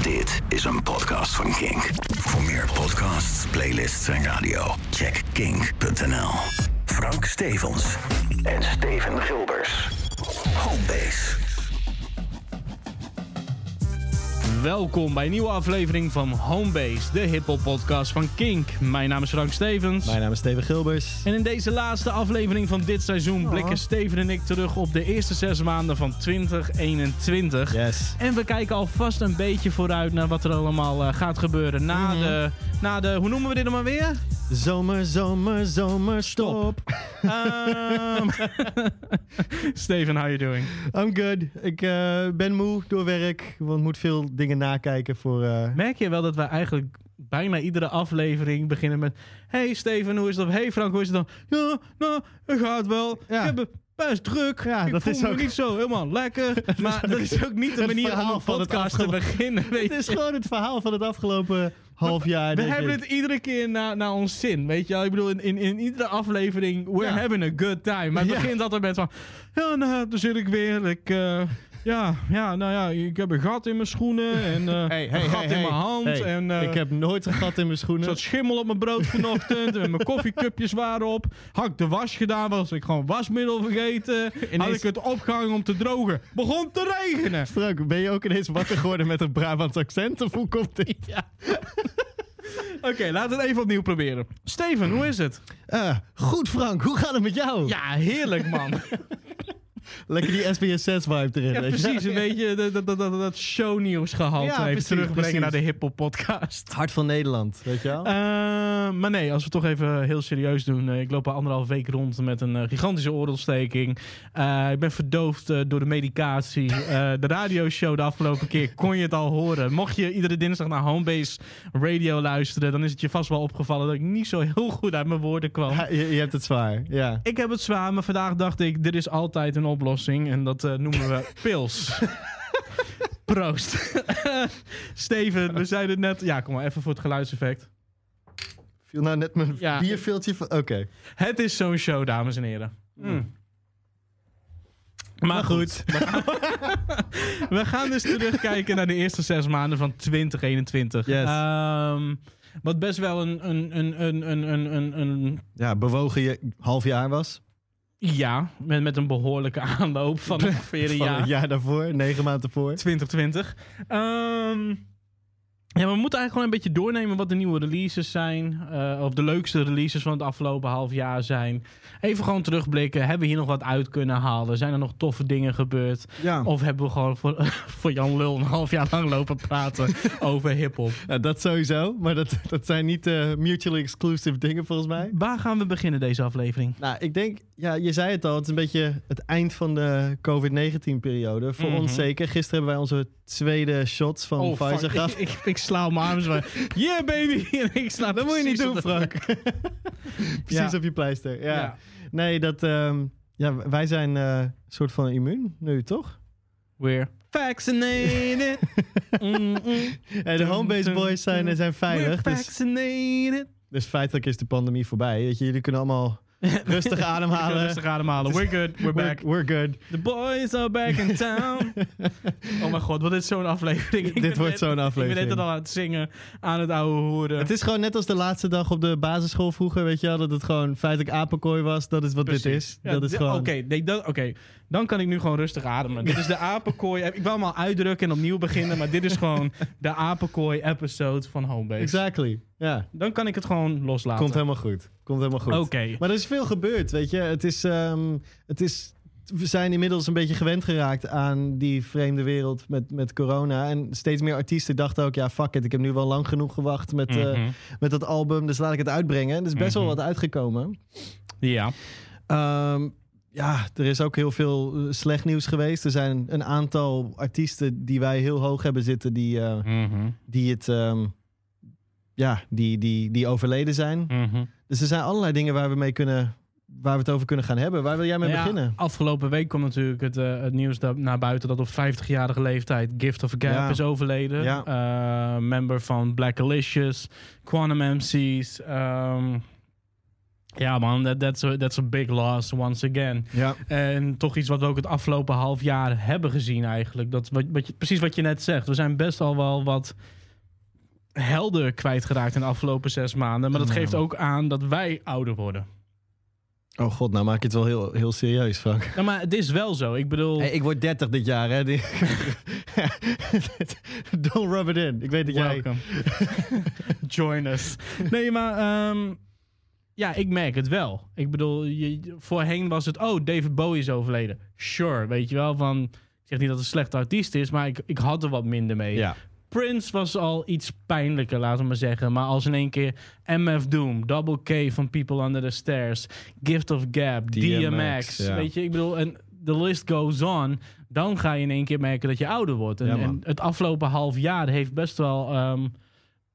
Dit is een podcast van Kink. Voor meer podcasts, playlists en radio, check kink.nl. Frank Stevens en Steven Gilbers. Homebase. Welkom bij een nieuwe aflevering van Homebase, de hiphop podcast van Kink. Mijn naam is Frank Stevens. Mijn naam is Steven Gilbers. En in deze laatste aflevering van dit seizoen blikken Steven en ik terug op de eerste zes maanden van 2021. Yes. En we kijken alvast een beetje vooruit naar wat er allemaal eh, gaat gebeuren na, de, na de, hoe noemen we dit dan maar weer? Zomer, zomer, zomer, stop. Ehm, Steven, how you doing? I'm good. Ik eh, ben moe door werk, want moet veel dingen nakijken voor... eh, Merk je wel dat wij eigenlijk bijna iedere aflevering beginnen met... Hey Steven, hoe is het? Of hey Frank, hoe is het dan? Ja, nou, het gaat wel. Ja. Ik heb best druk. Ja, ik dat voel is me ook- niet zo helemaal lekker. maar dat is ook niet de manier om een van het podcast te beginnen. Weet Het is je. gewoon het verhaal van het afgelopen half jaar. We hebben ik. het iedere keer naar naar ons zin, weet je wel? Ik bedoel, in, in, in iedere aflevering, we're Ja. having a good time. Maar het Ja. begint altijd met van, ja, nou, daar zit ik weer. Ik, ja, ja, nou ja, ik heb een gat in mijn schoenen en eh, Hey, hey, een gat hey, in hey. mijn hand. Hey, en, eh, ik heb nooit een gat in mijn Er schoenen. zat schimmel op mijn brood vanochtend. en mijn koffiecupjes waren op. Had ik de was gedaan, was ik gewoon wasmiddel vergeten. Had ik het opgehangen om te drogen. Begon te regenen. Frank, ben je ook ineens wakker geworden met een Brabants accent? Of hoe komt dit? Oké, laten we het even opnieuw proberen. Steven, hoe is het? Eh, goed Frank, hoe gaat het met jou? Ja, heerlijk man. Lekker die SBS6-vibe erin. Ja, precies. Een beetje dat, dat, dat, dat, shownieuws gehaald. Ja, even terugbrengen precies. naar de hiphop podcast. Hart van Nederland, weet je wel? Eh, maar nee, als we het toch even heel serieus doen. eh, ik loop al anderhalf week rond met een eh, gigantische oorontsteking. Ik ben verdoofd door de medicatie. De radioshow de afgelopen keer kon je het al horen. Mocht je iedere dinsdag naar Homebase Radio luisteren... dan is het je vast wel opgevallen dat ik niet zo heel goed uit mijn woorden kwam. Ja, je, je hebt het zwaar, ja. Ik heb het zwaar, maar vandaag dacht ik... er is altijd een oplossing en dat eh, noemen we pils. Proost. Steven, we zeiden het net... Ja, kom maar even voor het geluidseffect. Viel nou net mijn Ja. van... Oké. Het is zo'n show, dames en heren. Mm. Maar, Maar goed. We gaan, we gaan dus terugkijken naar de eerste zes maanden van 2021. Yes. Ehm, wat best wel een, een, een, een, een, een, een, een Ja, bewogen je half jaar was. Ja, met, met een behoorlijke aanloop van ongeveer een Van jaar. het jaar daarvoor, negen maanden voor. 2020. Ehm, ja, we moeten eigenlijk gewoon een beetje doornemen wat de nieuwe releases zijn. eh, of de leukste releases van het afgelopen half jaar zijn. Even gewoon terugblikken. Hebben we hier nog wat uit kunnen halen? Zijn er nog toffe dingen gebeurd? Ja. Of hebben we gewoon voor, voor Jan Lul een half jaar lang lopen praten over hip-hop? Ja, dat sowieso, maar dat, dat zijn niet eh, mutually exclusive dingen volgens mij. Waar gaan we beginnen deze aflevering? Nou, ik denk, ja, je zei het al, het is een beetje het eind van de COVID-19-periode. Voor Mhm. ons zeker. Gisteren hebben wij onze tweede shots van Oh, Pfizer gehad. Ik, ik, ik sla mijn armen zo. Yeah, baby! En ik sla Dat moet je niet doen, op Frank. Precies Ja. op je pleister. Ja. Ja. Nee, dat, ehm, ja, wij zijn een soort van immuun nu, toch? We're vaccinated. Mm, mm. En de homebase boys zijn, zijn veilig. We're Dus, vaccinated. dus feitelijk is de pandemie voorbij. Weet je, jullie kunnen allemaal rustig ademhalen. Rustig ademhalen. We're good. We're We're, back. we're good. The boys are back in town. oh mijn god, wat is zo'n aflevering. Dit wordt zo'n Ik ben aflevering. net al aan het zingen, aan het ouwe hoeren. Het is gewoon net als de laatste dag op de basisschool vroeger, weet je wel, dat het gewoon feitelijk apenkooi was. Dat is wat dit is. Ja, dat is gewoon... Oké, nee, dat- oké. Dan kan ik nu gewoon rustig ademen. Dit is de apenkooi. Ik wil hem al uitdrukken en opnieuw beginnen, maar dit is gewoon de apenkooi-episode van Homebase. Exactly. Ja, Dan kan ik het gewoon loslaten. komt helemaal goed. Komt helemaal goed. Oké. Maar er is veel gebeurd, weet je. Het is, ehm, het is, we zijn inmiddels een beetje gewend geraakt aan die vreemde wereld met, met corona. En steeds meer artiesten dachten ook, ja, fuck it. Ik heb nu wel lang genoeg gewacht met, eh, Mhm. met dat album, dus laat ik het uitbrengen. En er is best Mhm. wel wat uitgekomen. Ja. Ehm, ja, er is ook heel veel eh, slecht nieuws geweest. Er zijn een aantal artiesten die wij heel hoog hebben zitten, die, eh, Mhm. die het... ehm, ja, die, die, die overleden zijn. Mhm. Dus er zijn allerlei dingen waar we mee kunnen, waar we het over kunnen gaan hebben. Waar wil jij mee Nou ja, beginnen? Afgelopen week kwam natuurlijk het, eh, het nieuws dat, naar buiten dat op 50-jarige leeftijd Gift of a Gap Ja. is overleden. Ja. Eh, member van Black Alicious, Quantum MC's. ehm, Ja man, that, that's, a, that's a big loss once again. Ja. En toch iets wat we ook het afgelopen half jaar hebben gezien eigenlijk. Dat, wat, wat je, precies wat je net zegt. We zijn best al wel wat helder kwijtgeraakt in de afgelopen zes maanden. Maar dat geeft ook aan dat wij ouder worden. Oh god, nou maak je het wel heel, heel serieus, Frank. Ja, maar het is wel zo. Ik bedoel... Hey, ik word 30 dit jaar, hè. Don't rub it in. Ik weet dat jij... Welcome. Join us. Nee, maar ehm, ja, ik merk het wel. Ik bedoel, je, voorheen was het, oh, David Bowie is overleden. Sure, weet je wel, van... Ik zeg niet dat het een slechte artiest is, maar ik, ik had er wat minder mee. Ja. Prince was al iets pijnlijker, laten we maar zeggen. Maar als in één keer MF Doom, Double K van People Under the Stairs, Gift of Gab, DMX. DMX, ja. Weet je, ik bedoel, en de list goes on. Dan ga je in één keer merken dat je ouder wordt. En, Ja, man. en het afgelopen half jaar heeft best wel, ehm,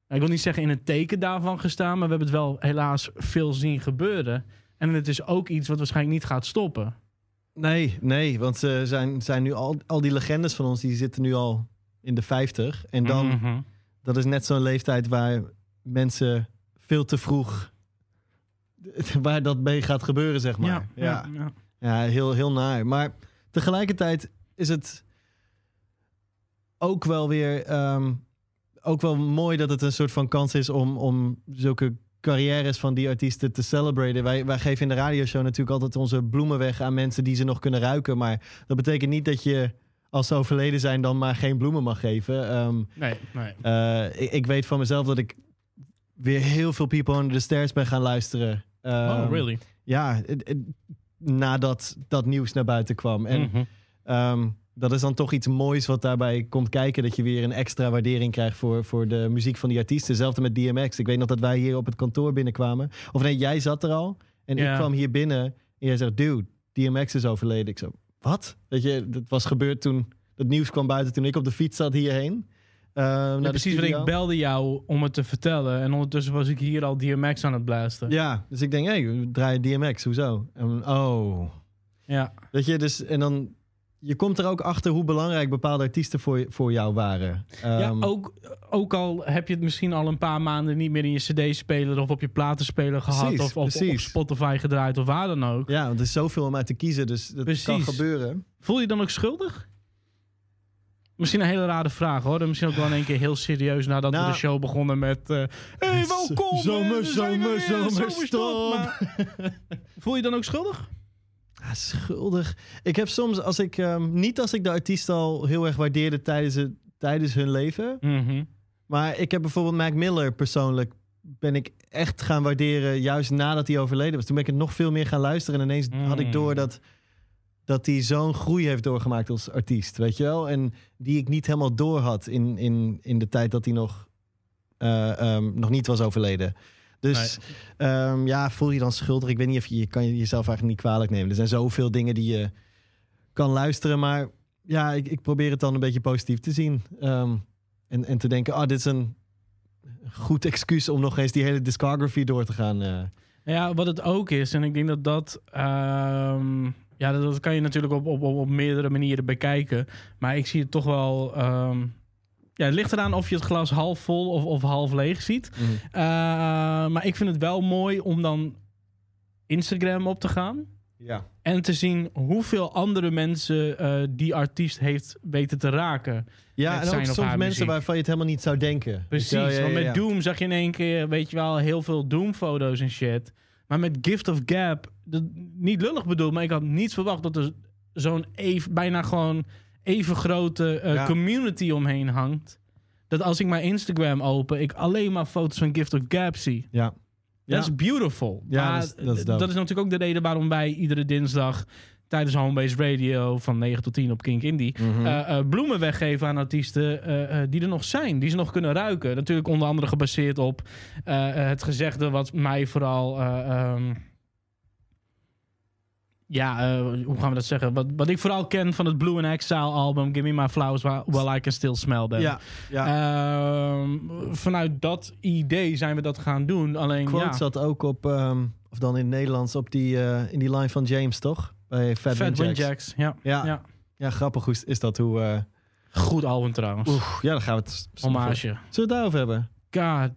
ik wil niet zeggen in het teken daarvan gestaan, maar we hebben het wel helaas veel zien gebeuren. En het is ook iets wat waarschijnlijk niet gaat stoppen. Nee, nee, want ze zijn, zijn nu al, al die legendes van ons, die zitten nu al in de 50. En dan, Mhm. dat is net zo'n leeftijd waar mensen veel te vroeg, waar dat mee gaat gebeuren, zeg maar. ja, ja, ja. Ja, heel, heel naar. Maar tegelijkertijd is het ook wel weer ehm, ook wel mooi dat het een soort van kans is om, om zulke carrières van die artiesten te celebraten. Wij, wij geven in de radioshow natuurlijk altijd onze bloemen weg aan mensen die ze nog kunnen ruiken. Maar dat betekent niet dat je als ze overleden zijn dan maar geen bloemen mag geven. Ehm, Nee, nee. eh, ik, ik weet van mezelf dat ik weer heel veel People Under the Stairs ben gaan luisteren. oh, Ehm, really? ja, nadat dat nieuws naar buiten kwam. En Mhm. ehm, dat is dan toch iets moois wat daarbij komt kijken. Dat je weer een extra waardering krijgt voor, voor de muziek van die artiesten. Hetzelfde met DMX. Ik weet nog dat wij hier op het kantoor binnenkwamen. Of nee, jij zat er al. En Ja. ik kwam hier binnen. En jij zegt, dude, DMX is overleden. Ik zo, wat? Weet je, dat was gebeurd toen het nieuws kwam buiten. Toen ik op de fiets zat hierheen. eh, Ja, precies, want ik belde jou om het te vertellen. En ondertussen was ik hier al DMX aan het blasten. Ja, dus ik denk, hé, hey, we draaien DMX, hoezo? En, oh, Ja. Weet je, dus en dan. Je komt er ook achter hoe belangrijk bepaalde artiesten voor, voor jou waren. Ja, Ehm, ook, ook al heb je het misschien al een paar maanden niet meer in je cd-speler of op je platenspeler gehad Precies, of, of op. Spotify gedraaid of waar dan ook. Ja, want er is zoveel om uit te kiezen, dus dat kan gebeuren. Voel je je dan ook schuldig? Misschien een hele rare vraag hoor. En Misschien ook wel in één keer heel serieus nadat we Nou- de show begonnen met... eh hey, welkom! Zomer, eh, er zomer, zomer, Voel je je dan ook schuldig? Ah, schuldig. Ik heb soms, als ik ehm, niet als ik de artiest al heel erg waardeerde tijdens, het, tijdens hun leven. Mhm. Maar ik heb bijvoorbeeld Mac Miller persoonlijk. Ben ik echt gaan waarderen juist nadat hij overleden was. Toen ben ik het nog veel meer gaan luisteren. En ineens had ik Mm. door dat, dat hij zo'n groei heeft doorgemaakt als artiest. Weet je wel? En die ik niet helemaal door had in, in, in de tijd dat hij nog, eh, ehm, nog niet was overleden. Dus ehm, ja, voel je dan schuldig? Ik weet niet of je, je kan jezelf eigenlijk niet kwalijk nemen. Er zijn zoveel dingen die je kan luisteren. Maar ja, ik, ik probeer het dan een beetje positief te zien. Ehm, en, en te denken, ah, dit is een goed excuus om nog eens die hele discography door te gaan. eh. Ja, wat het ook is, en ik denk dat dat. ehm, ja, dat, kan je natuurlijk op, op, op, op meerdere manieren bekijken. Maar ik zie het toch wel. Ja, het ligt eraan of je het glas half vol of, of half leeg ziet. Eh, maar ik vind het wel mooi om dan Instagram op te gaan. Ja. En te zien hoeveel andere mensen eh, die artiest heeft weten te raken. Ja, en ook soms mensen muziek. waarvan je het helemaal niet zou denken. Precies, wel, ja, want met. Doom zag je in één keer, weet je wel, heel veel Doom-foto's en shit. Maar met Gift of Gap, dat, niet lullig bedoeld, maar ik had niet verwacht dat er zo'n even, bijna gewoon even grote eh, Ja. community omheen hangt. Dat als ik mijn Instagram open, ik alleen maar foto's van Gift of Gap zie. Ja. Dat is beautiful. Ja, Maar dat is- dat is natuurlijk ook de reden waarom wij iedere dinsdag tijdens Homebase Radio van 9 tot 10 op Kink Indie Mhm. eh, eh, bloemen weggeven aan artiesten die er nog zijn, die ze nog kunnen ruiken. Natuurlijk onder andere gebaseerd op het gezegde wat mij vooral... eh, ehm, ja, eh, hoe gaan we dat zeggen? Wat, wat ik vooral ken van het Blue and Exile album... Give Me My Flowers While, I Can Still Smell Them. ja, ja. Ehm, vanuit dat idee zijn we dat gaan doen. Alleen Quote ja, zat ook op, ehm, of dan in het Nederlands, op die, eh, in die line van James, toch? Bij Fat, Fat Windjacks. Windjacks. Ja. Ja. Ja. Ja, grappig hoe is- dat. Hoe, eh, Goed album trouwens. oeh, ja, dan gaan we het... Hommage. Zullen we het daarover hebben? God.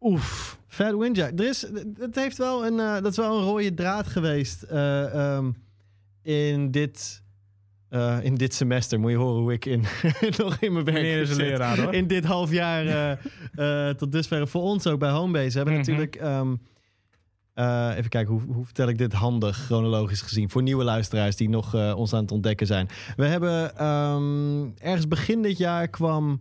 Oef. Fat Windjack. Er is, het heeft wel een, eh, dat is wel een rode draad geweest eh, ehm, in dit... eh, in dit semester moet je horen hoe ik in, nog in mijn werk is leraar, hoor. In dit half jaar tot dusver voor ons ook bij Homebase. We hebben Mhm. natuurlijk... ehm, eh, even kijken, hoe, hoe vertel ik dit handig, chronologisch gezien? Voor nieuwe luisteraars die nog ons aan het ontdekken zijn. We hebben ehm, ergens begin dit jaar kwam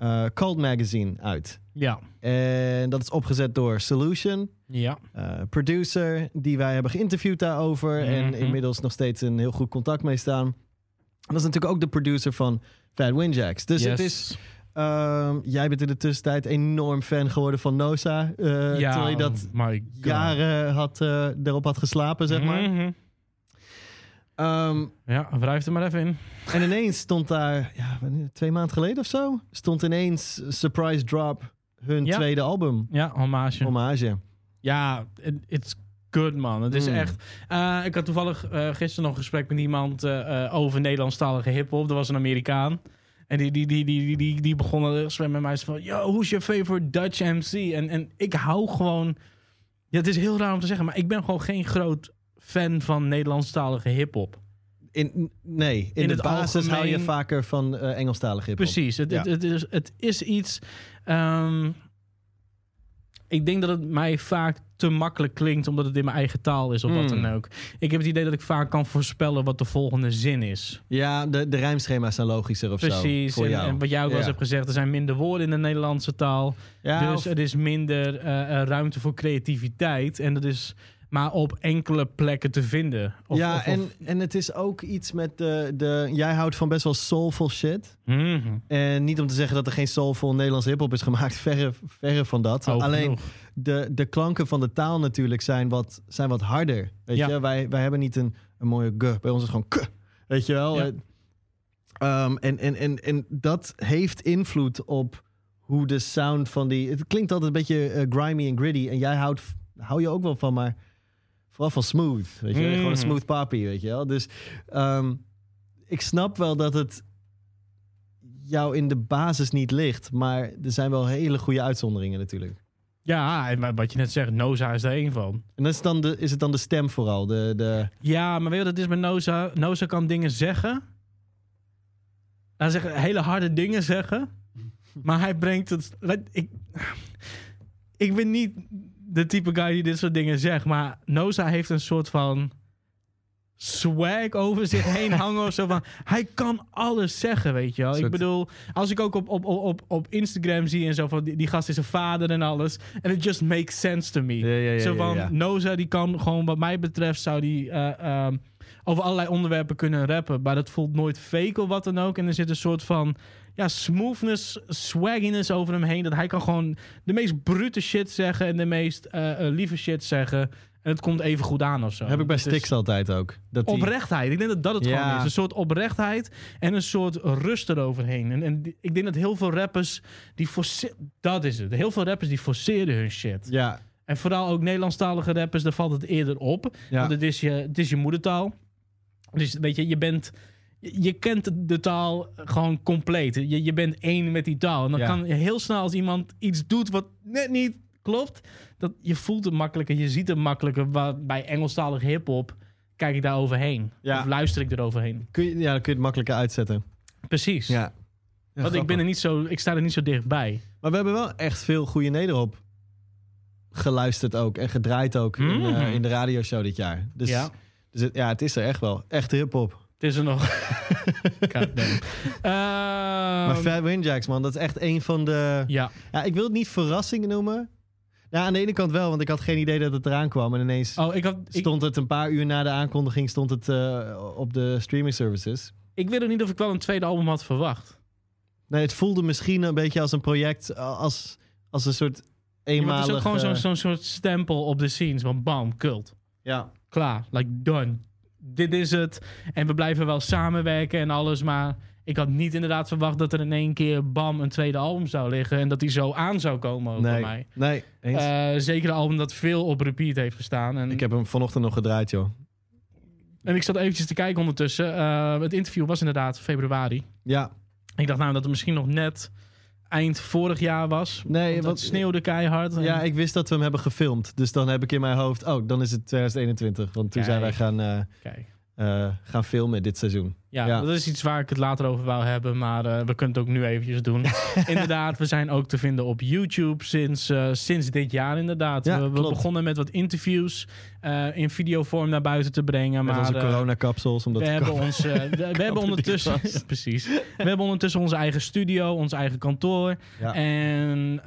eh Cult Magazine uit. Ja. En dat is opgezet door Solution, Ja. eh, producer, die wij hebben geïnterviewd daarover. En Mhm. inmiddels nog steeds een heel goed contact mee staan. En dat is natuurlijk ook de producer van Fat Windjacks. Dus het Yes. is. ehm, jij bent in de tussentijd enorm fan geworden van Nosa. eh, ja, terwijl je dat oh jaren had, erop had geslapen, zeg maar. Mhm. Ehm, Ja, wrijf er maar even in. en ineens stond daar, ja, twee maanden geleden of zo, stond ineens Surprise Drop hun Ja. tweede album. Ja, hommage. Hommage. Ja, it- it's good man. Het is Mm. echt... eh, ik had toevallig eh, gisteren nog een gesprek met iemand eh, over Nederlandstalige hiphop. Dat was een Amerikaan. En die, die, die, die, die, die, die begon een gesprek met mij van... Yo, who's your favorite Dutch MC? En, en ik hou gewoon... Ja, het is heel raar om te zeggen, maar ik ben gewoon geen groot fan van Nederlandstalige hiphop. In, nee, in, In de het basis hou je algemeen- vaker van eh Engelstalig hiphop. Precies. Het, Ja. het, het, is, het is iets. ehm, ik denk dat het mij vaak te makkelijk klinkt, omdat het in mijn eigen taal is of wat Hmm. dan ook. Ik heb het idee dat ik vaak kan voorspellen wat de volgende zin is. Ja, de, de rijmschema's zijn logischer of zo. Precies. En, wat jij ook wel eens Ja. hebt gezegd, er zijn minder woorden in de Nederlandse taal. Ja, dus of- er is minder eh, eh, ruimte voor creativiteit. En dat is maar op enkele plekken te vinden. Of, ja of- of- en, en het is ook iets met de, de... Jij houdt van best wel soulful shit. Mhm. En niet om te zeggen dat er geen soulful Nederlands hiphop is gemaakt. Verre, verre van dat. Oh, Alleen genoeg. de, de klanken van de taal natuurlijk zijn wat, zijn wat harder. Weet Ja. je, wij, wij hebben niet een, een mooie g. Bij ons is het gewoon k. Weet je wel? Ja. Eh, ehm, en, en, en, en dat heeft invloed op hoe de sound van die... Het klinkt altijd een beetje eh, grimy en gritty. En jij houdt, hou je ook wel van, maar vooral van smooth. Weet je, gewoon een smooth papi, weet je wel. Dus ehm, ik snap wel dat het jou in de basis niet ligt. Maar er zijn wel hele goede uitzonderingen natuurlijk. Ja, en wat je net zegt, Noza is er één van. En dat is, dan de, is het dan de stem vooral? De, de... Ja, maar weet je wat het is met Noza? Noza kan dingen zeggen. Hij zegt hele harde dingen zeggen. Maar hij brengt het... Ik, ik ben niet de type guy die dit soort dingen zegt. Maar Noza heeft een soort van swag over zich heen hangen of zo van... Hij kan alles zeggen, weet je wel. Ik bedoel, als ik ook op, op, op, op, Instagram zie en zo van... Die, die gast is een vader en alles. En it just makes sense to me. Ja, ja, ja, zo van. Noza die kan gewoon wat mij betreft... zou die eh, ehm, over allerlei onderwerpen kunnen rappen. Maar dat voelt nooit fake of wat dan ook. En er zit een soort van... Ja, smoothness, swagginess over hem heen. Dat hij kan gewoon de meest brute shit zeggen... en de meest eh, eh, lieve shit zeggen. En het komt even goed aan of zo. heb ik bij Dus- Stix altijd ook. Dat die- Oprechtheid. Ik denk dat dat het Ja. gewoon is. Een soort oprechtheid en een soort rust eroverheen. En, en ik denk dat heel veel rappers die force- Dat is het. Heel veel rappers die forceren hun shit. Ja, En vooral ook Nederlandstalige rappers, daar valt het eerder op. ja. Want het is, je, het is je moedertaal. Dus weet je, je bent... Je kent de taal gewoon compleet. Je, je bent één met die taal. En dan Ja. kan je heel snel als iemand iets doet wat net niet klopt... Dat je voelt het makkelijker, je ziet het makkelijker. Waar, bij Engelstalige hiphop kijk ik daar overheen. Ja. Of luister ik eroverheen. Kun je, ja, dan kun je het makkelijker uitzetten. Precies. Ja. Ja, Want ik, ben er niet zo, ik sta er niet zo dichtbij. Maar we hebben wel echt veel goede nederop geluisterd ook. En gedraaid ook in, eh, in de radioshow dit jaar. Dus, Ja. dus het, ja, het is er echt wel. Echte hip-hop. Het is er nog. Damn. maar Fat Windjacks, man, dat is echt een van de... ja. Ja, ik wil het niet verrassingen noemen. Nou, aan de ene kant wel, want ik had geen idee dat het eraan kwam. En ineens Oh, ik, had, ik, stond het een paar uur na de aankondiging stond het, eh, op de streaming services. ik weet ook niet of ik wel een tweede album had verwacht. Nee, het voelde misschien een beetje als een project, als, als een soort Ja, maar het eenmalig... is ook gewoon zo'n eh, zo'n soort stempel op de scenes. Van bam, cult. ja. Klaar. Like, done. Dit is het. En we blijven wel samenwerken en alles. Maar ik had niet inderdaad verwacht dat er in één keer bam een tweede album zou liggen. En dat die zo aan zou komen ook bij Nee, mij. nee, eens. Eh, zeker een album dat veel op repeat heeft gestaan. En ik heb hem vanochtend nog gedraaid, joh. En ik zat eventjes te kijken ondertussen. Eh, het interview was inderdaad februari. Ja, Ik dacht nou dat het misschien nog net eind vorig jaar was. Nee, Want het sneeuwde keihard. En- Ja, ik wist dat we hem hebben gefilmd. Dus dan heb ik in mijn hoofd, oh, dan is het 2021. Want toen zijn wij gaan, eh, Kijk. eh, gaan filmen dit seizoen. Ja, Ja. dat is iets waar ik het later over wou hebben, maar eh, we kunnen het ook nu eventjes doen. inderdaad, we zijn ook te vinden op YouTube sinds, eh, sinds dit jaar inderdaad. Ja, we, begonnen met wat interviews eh, in videovorm naar buiten te brengen. Met maar, onze coronakapsels. Omdat we hebben, ons, we, hebben ondertussen... precies. We hebben ondertussen onze eigen studio, ons eigen kantoor. Ja. En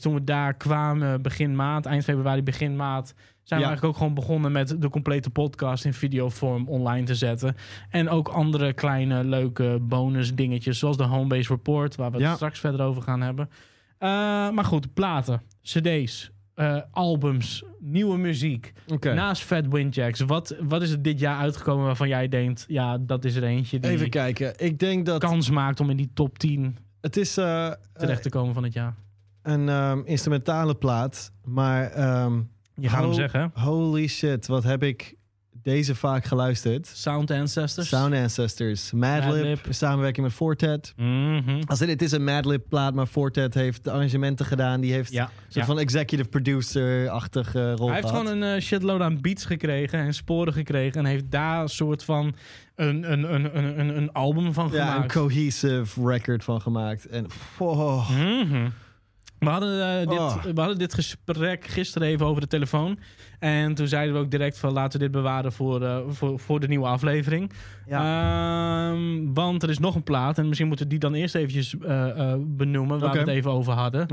toen we daar kwamen, begin maand, eind februari, begin maand... zijn we eigenlijk ook gewoon begonnen met de complete podcast in videovorm online te zetten. En ook andere kleine, leuke bonus dingetjes, zoals de Homebase Report, waar we het straks verder over gaan hebben. Eh, maar goed, platen, cd's, eh, albums, nieuwe muziek. Oké. Naast Fat Windjacks, wat, wat is er dit jaar uitgekomen waarvan jij denkt... ja, dat is er eentje die Even kijken. Ik denk dat kans maakt om in die top 10 het is eh, terecht te komen van het jaar? een ehm, instrumentale plaat. Maar ehm, Je gaat hem zeggen, holy shit, wat heb ik deze vaak geluisterd. Sound Ancestors. Sound Ancestors. Madlib, Madlib. in samenwerking met Fortet. Mhm. Als in, het is een Madlib plaat, maar Fortet heeft de arrangementen gedaan. Die heeft Ja, een soort ja. van executive producer-achtige rol Hij heeft gehad. gewoon een eh, shitload aan beats gekregen en sporen gekregen. En heeft daar een soort van een, een, een, een, een, album van ja, een gemaakt. cohesive record van gemaakt. En oh, Mhm. We hadden, eh, dit, Oh. we hadden dit gesprek gisteren even over de telefoon. En toen zeiden we ook direct van laten we dit bewaren voor, eh, voor, voor de nieuwe aflevering. Ehm, want er is nog een plaat. En misschien moeten we die dan eerst eventjes eh, benoemen. Waar we het even over hadden.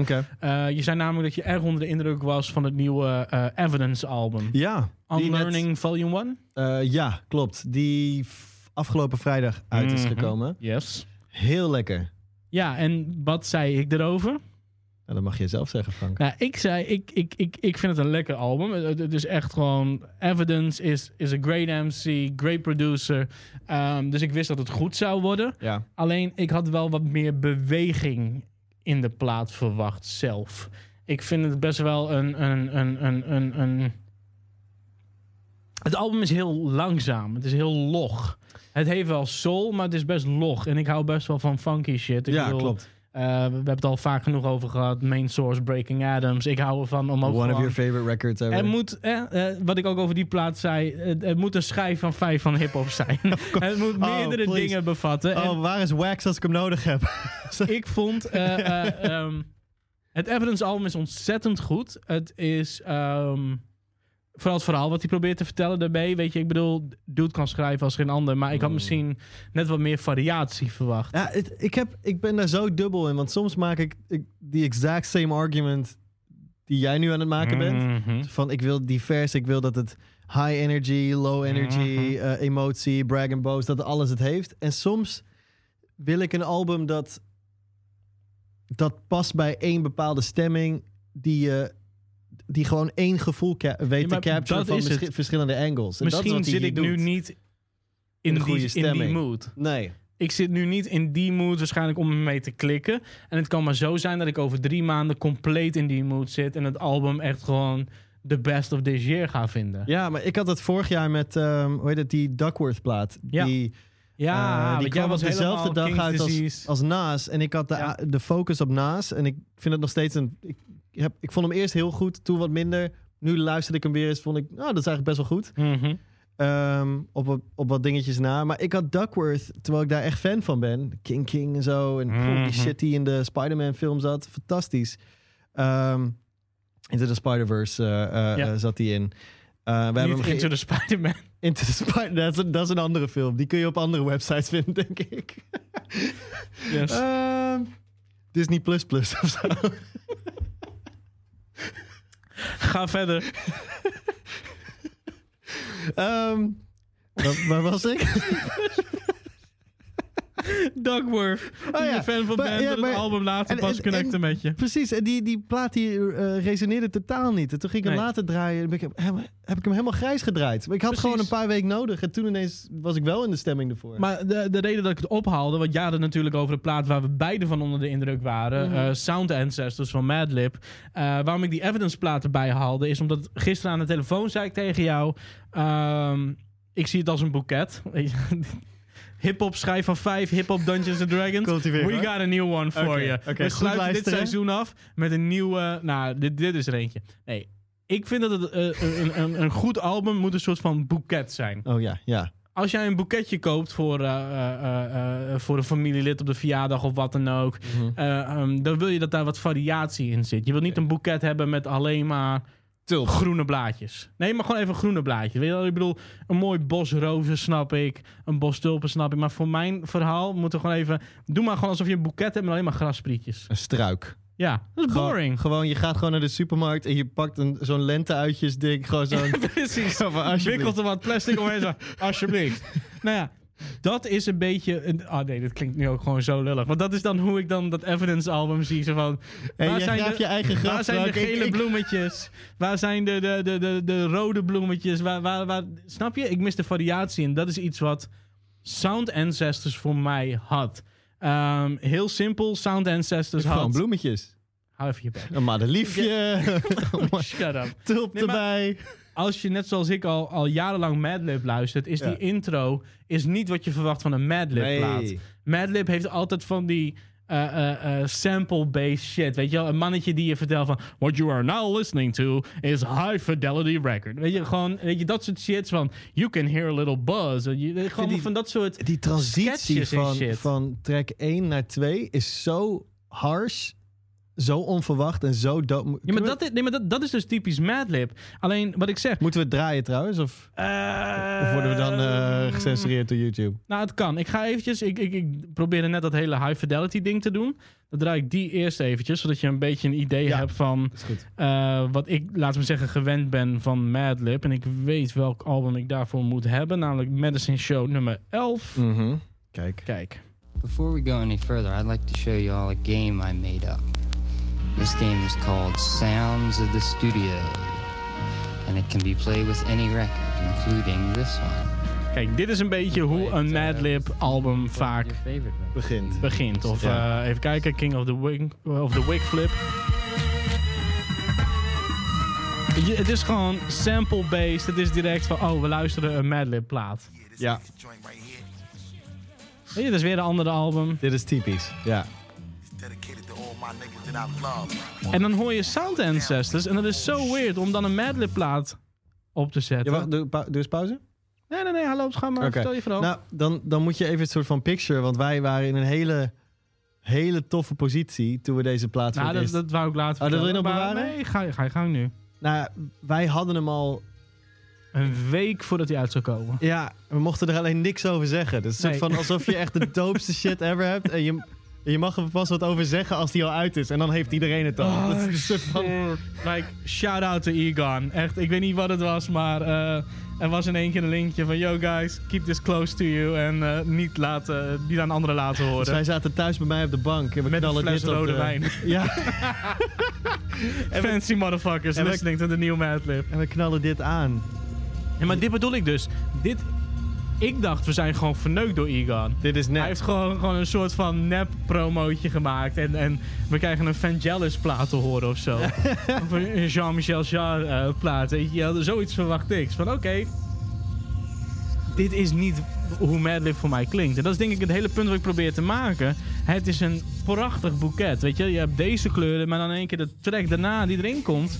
Je zei namelijk dat je erg onder de indruk was van het nieuwe Evidence album. Ja, die net- Unlearning Volume 1? eh, ja, klopt. Die afgelopen vrijdag uit is Mhm. gekomen. Yes. Heel lekker. Ja, en wat zei ik erover? Nou, dat mag je zelf zeggen, Frank. Nou, ik zei, ik, ik, ik, ik vind het een lekker album. Het, het is echt gewoon... Evidence is, is a great MC, great producer. Ehm, dus ik wist dat het goed zou worden. Ja. Alleen, ik had wel wat meer beweging in de plaat verwacht zelf. Ik vind het best wel een... een, een, een, een, een... Het album is heel langzaam. Het is heel log. Het heeft wel soul, maar het is best log. En ik hou best wel van funky shit. Ik ja, klopt. Eh, we hebben het al vaak genoeg over gehad. Main Source, Breaking Adams. Ik hou ervan om ook One of your favorite records ever. er moet, eh, eh, wat ik ook over die plaat zei, het, het moet een schijf van vijf van hip-hop zijn. het moet Oh, meerdere dingen bevatten. En Oh, waar is Wax als ik hem nodig heb? ik vond eh, ehm, het Evidence album is ontzettend goed. Het is ehm, vooral het verhaal wat hij probeert te vertellen daarbij. Weet je, ik bedoel, dude kan schrijven als geen ander, maar ik had Mm. misschien net wat meer variatie verwacht. Ja, het- ik, heb, ik ben daar zo dubbel in. Want soms maak ik, ik die exact same argument die jij nu aan het maken bent. Mhm. Van ik wil divers, ik wil dat het high energy, low energy, Mhm. eh, emotie, brag and boast, dat alles het heeft. En soms wil ik een album dat, dat past bij één bepaalde stemming die je die gewoon één gevoel weet Ja, te capturen dat van verschillende angles. En dat is Misschien hij zit ik nu niet In de die, goede in die stemming. mood. Nee. Ik zit nu niet in die mood waarschijnlijk om mee te klikken. En het kan maar zo zijn dat ik over drie maanden compleet in die mood zit. En het album echt gewoon the best of this year ga vinden. Ja, maar ik had het vorig jaar met, ehm, hoe heet het, die Duckworth plaat. Ja. Die, Ja, eh, die kwam was op dezelfde dag King's uit als, als Naas. En ik had de, Ja. de focus op Naas. En ik vind het nog steeds een... Ik, heb, ik vond hem eerst heel goed, toen wat minder. Nu luisterde ik hem weer eens, vond ik... Nou, dat is eigenlijk best wel goed. Mhm. Ehm, op, wat- op wat dingetjes na. Maar ik had Duckworth, terwijl ik daar echt fan van ben. King King en zo. En Mhm. oh, die shit die in de Spider-Man film zat. Fantastisch. Ehm Into the Spider-Verse eh, eh, Ja. eh, zat die in. Eh, we hebben Into the Spider-Man. Into the Spider... Dat is, een- dat is een andere film. Die kun je op andere websites vinden, denk ik. Yes. Ehm, Disney Plus Plus of zo. Ga verder. Ehm, waar, waar was ik? Duckworth. Oh die ja. een fan van Maar- bent ja, maar- het album later en- pas en- connecten en- met je. Precies, en die, die plaat die eh, resoneerde totaal niet. En toen ging ik hem Nee. later draaien. en ben ik hem, heb ik hem helemaal grijs gedraaid. Maar ik had Precies. gewoon een paar weken nodig. En toen ineens was ik wel in de stemming ervoor. Maar de, de reden dat ik het ophaalde, want jij had het natuurlijk over de plaat waar we beide van onder de indruk waren, eh, Sound Ancestors van Madlib. Eh, waarom ik die Evidence plaat erbij haalde, is omdat gisteren aan de telefoon zei ik tegen jou, ehm, ik zie het als een boeket. Hip-hop schijf van 5, hip-hop Dungeons and Dragons. We hoor. got a new one for you. We sluiten dit seizoen af met een nieuwe. Nou, dit, dit is er eentje. Nee, ik vind dat het eh, een, een, een goed album moet een soort van boeket zijn. Oh ja, ja. Als jij een boeketje koopt voor, eh, eh, voor een familielid op de verjaardag of wat dan ook, Mhm. eh, ehm, dan wil je dat daar wat variatie in zit. Je wilt niet een boeket hebben met alleen maar Tulp. groene blaadjes. Nee, maar gewoon even groene blaadjes. Weet je wel? Ik bedoel, een mooi bos rozen snap ik. Een bos tulpen snap ik. Maar voor mijn verhaal moet er gewoon even... Doe maar gewoon alsof je een boeket hebt met alleen maar grassprietjes. Een struik. Ja, dat is Gewoon- boring. Gewoon, je gaat gewoon naar de supermarkt en je pakt een, zo'n lenteuitjes dik. Gewoon zo'n... Precies. Zo van, alsjeblieft. Wikkelt er wat plastic omheen. Zo, alsjeblieft. nou ja, dat is een beetje... Een, ah nee, dat klinkt nu ook gewoon zo lullig. Want dat is dan hoe ik dan dat Evidence album zie. Zo van, Hey, waar zijn de- je eigen graf. Waar zijn de gele ik- bloemetjes? Waar zijn de, de, de, de, de rode bloemetjes? Waar, waar, waar, snap je? Ik mis de variatie. En dat is iets wat Sound Ancestors voor mij had. Ehm, heel simpel, Sound Ancestors Gewoon had... bloemetjes. Hou even je bek. Een madeliefje. Shut up. Tulp Nee, maar- erbij. Als je net zoals ik al, al jarenlang Madlib luistert... is Ja. die intro is niet wat je verwacht van een Madlib plaat. Madlib heeft altijd van die eh, eh, eh, sample-based shit. Weet je wel? Een mannetje die je vertelt van... What you are now listening to is high fidelity record. Weet je, gewoon... Weet je, dat soort shit van... You can hear a little buzz. Je, gewoon die- van dat soort... Die transitie van, van track 1 naar 2 is zo harsh, zo onverwacht en zo dood. Ja, maar, we- dat, is- nee, maar dat, dat is dus typisch Madlib. Alleen, wat ik zeg... Moeten we het draaien trouwens? Of, of worden we dan eh, gecensureerd door YouTube? Nou, het kan. Ik ga eventjes... Ik, ik, ik probeerde net dat hele high fidelity ding te doen. Dan draai ik die eerst eventjes, zodat je een beetje een idee Ja. hebt van... Eh, wat ik, laten we zeggen, gewend ben van Madlib. En ik weet welk album ik daarvoor moet hebben. Namelijk Medicine Show nummer 11. Mhm. Kijk. Kijk. Before we go any further, I'd like to show you all a game I made up. This game is called Sounds of the Studio, and it can be played with any record, including this one. Kijk, dit is een beetje hoe een Madlib album vaak. Begint. begint. Of eh, even kijken, King of the Wing of the Wig Flip. Je- Het is gewoon sample-based. Het is direct van, oh, we luisteren een Madlib plaat. Ja, Weet je, dat is weer een andere album. dit is typisch. Ja. En dan hoor je Sound Ancestors. En dat is zo weird om dan een Madlib plaat op te zetten. ja wacht, doe, eens pauze. Nee, nee, nee, hallo, ga maar, Oké. vertel je verhaal. Nou, dan, dan moet je even het soort van picture, want wij waren in een hele, hele toffe positie toen we deze plaat voor nou, dat, dat wou ik later Oh, dat wil je nog bewaren? Nee, ga, ga je gang nu. Nou, wij hadden hem al Een week voordat hij uit zou komen. Ja, we mochten er alleen niks over zeggen. Dus het is een Nee. soort van alsof je echt de doopste shit ever hebt. En je, je mag er pas wat over zeggen als die al uit is. En dan heeft iedereen het al. Oh, dat is van... Like, shout out to Egon. Echt, ik weet niet wat het was, maar eh, er was in één keer een linkje van... Yo guys, keep this close to you. En eh, niet, laten, niet aan anderen laten horen. Dus wij zaten thuis bij mij op de bank. En we Met een fles rode de- wijn. Ja, Fancy motherfuckers en we- listening to the new Madlib. en we knallen dit aan. Ja, maar dit bedoel ik dus. Dit, ik dacht, we zijn gewoon verneukt door Egon. Dit is net. Hij heeft gewoon, gewoon een soort van nep-promootje gemaakt. En, en we krijgen een Vangelis plaat te horen of zo. of een Jean-Michel Jarre eh, je, wel. zoiets verwacht ik. Van oké, dit is niet hoe Madlib voor mij klinkt. En dat is denk ik het hele punt wat ik probeer te maken. Het is een prachtig boeket. Weet je, je hebt deze kleuren, maar dan in één keer de track daarna die erin komt.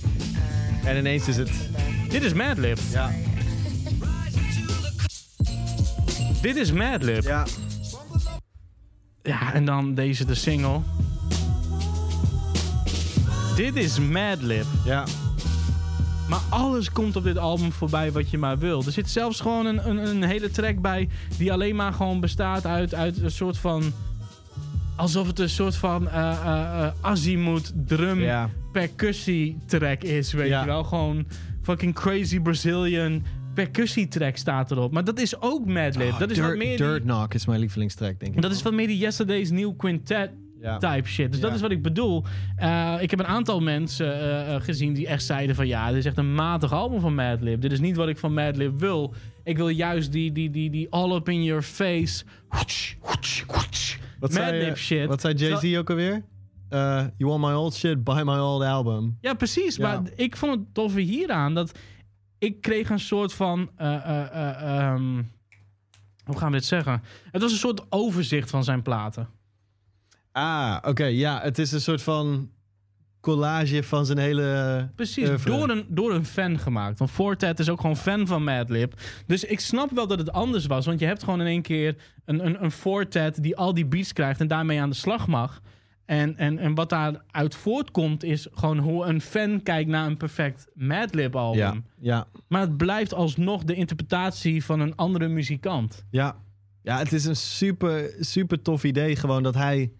En ineens is het... Dit is Madlib. Ja. Dit is Madlib. Ja. Ja, en dan deze de single. Dit is Madlib. Ja. Maar alles komt op dit album voorbij wat je maar wil. Er zit zelfs gewoon een, een, een hele track bij die alleen maar gewoon bestaat uit, uit een soort van... Alsof het een soort van eh eh eh, azimuth drum Ja. percussie track is, weet Ja. je wel. Gewoon fucking crazy Brazilian percussie track staat erop. Maar dat is ook Madlib. dat is Oh, Dirt, wat meer die- Dirt Knock is mijn lievelingstrack, denk ik. dat is wat meer die Yesterday's New Quintet Ja. type shit. Dus dat is wat ik bedoel. Eh, ik heb een aantal mensen eh, eh, gezien die echt zeiden van... ja, dit is echt een matig album van Madlib. Dit is niet wat ik van Madlib wil. Ik wil juist die, die, die, die all up in your face... Wat Madlib shit. Wat zei Jay-Z ook alweer? You want my old shit, buy my old album. Ja, precies. Ja. Maar ik vond het toffe hieraan dat ik kreeg een soort van. eh, eh, eh, ehm, hoe gaan we dit zeggen? Het was een soort overzicht van zijn platen. Ah, oké. ja, het is een soort van collage van zijn hele... Precies, oeuvre. door een, door een fan gemaakt. Want Fortet is ook gewoon fan van Madlib. Dus ik snap wel dat het anders was. Want je hebt gewoon in één keer een, een, een Fortet die al die beats krijgt en daarmee aan de slag mag. En, en, en wat daaruit voortkomt is gewoon hoe een fan kijkt naar een perfect Madlib album. Ja, ja, Maar het blijft alsnog de interpretatie van een andere muzikant. ja. Ja, het is een super, super tof idee gewoon dat hij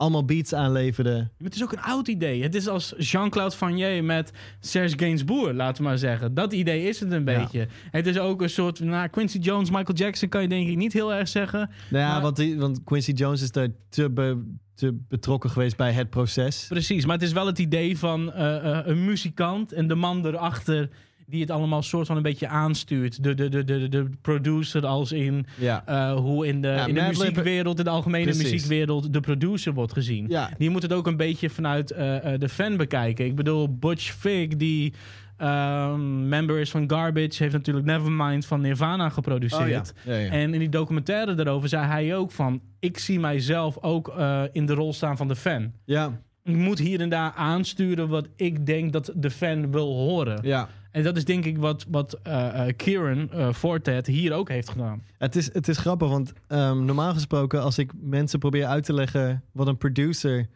allemaal beats aanleverde. Maar Het is ook een oud idee. Het is als Jean-Claude Vanier met Serge Gainsbourg, laten we maar zeggen. Dat idee is het een Ja. beetje. Het is ook een soort... Nou, Quincy Jones, Michael Jackson kan je denk ik niet heel erg zeggen. Nou ja, Maar- want, die, want Quincy Jones is daar te, be- te betrokken geweest bij het proces. Precies, maar het is wel het idee van eh, eh, een muzikant en de man erachter die het allemaal soort van een beetje aanstuurt. De, de, de, de, de producer als in Ja. eh, hoe in de, Ja, in de muziekwereld, in de algemene Precies. muziekwereld, de producer wordt gezien. Ja. Die moet het ook een beetje vanuit eh, eh, de fan bekijken. Ik bedoel, Butch Vig, die ehm, member is van Garbage, heeft natuurlijk Nevermind van Nirvana geproduceerd. Oh. En in die documentaire daarover zei hij ook van... ik zie mijzelf ook in de rol staan van de fan. ja, Ik moet hier en daar aansturen wat ik denk dat de fan wil horen. ja. En dat is denk ik wat, wat eh, eh, Kieran eh Fortet hier ook heeft gedaan. Het is, het is grappig, want ehm, normaal gesproken, als ik mensen probeer uit te leggen wat een producer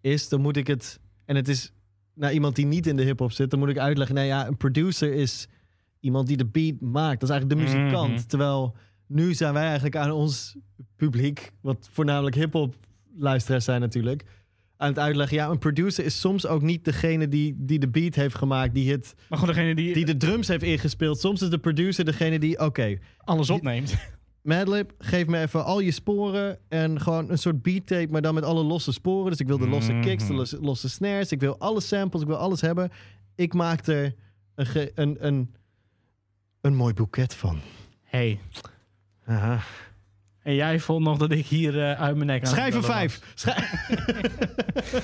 is, dan moet ik het. En het is naar iemand die niet in de hip-hop zit, dan moet ik uitleggen: nee, ja, een producer is iemand die de beat maakt. Dat is eigenlijk de muzikant. Mhm. Terwijl nu zijn wij eigenlijk aan ons publiek, wat voornamelijk hip-hop luisteraars zijn natuurlijk, aan het uitleggen: ja, een producer is soms ook niet degene die, die de beat heeft gemaakt, die, het, Maar gewoon degene die, die de drums heeft ingespeeld. Soms is de producer degene die, oké, alles opneemt. Madlib, geef me even al je sporen en gewoon een soort beat tape, maar dan met alle losse sporen. Dus ik wil de losse kicks, de losse, losse snares, ik wil alle samples, ik wil alles hebben. Ik maak er een, een, een, een mooi boeket van. hey, Aha. En jij vond nog dat ik hier eh, uit mijn nek aan bellen vijf. Schrijf-.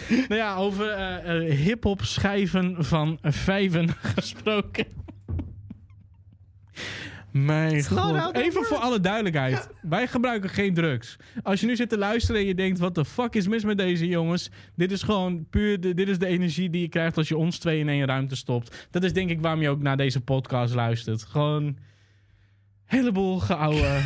Nou ja, over eh, hip-hop schijven van vijven gesproken. Mijn god. Even voor alle duidelijkheid. Wij gebruiken geen drugs. Als je nu zit te luisteren en je denkt... wat de fuck is mis met deze jongens? Dit is gewoon puur... De, dit is de energie die je krijgt als je ons twee in één ruimte stopt. Dat is denk ik waarom je ook naar deze podcast luistert. Gewoon... Heleboel geouwe.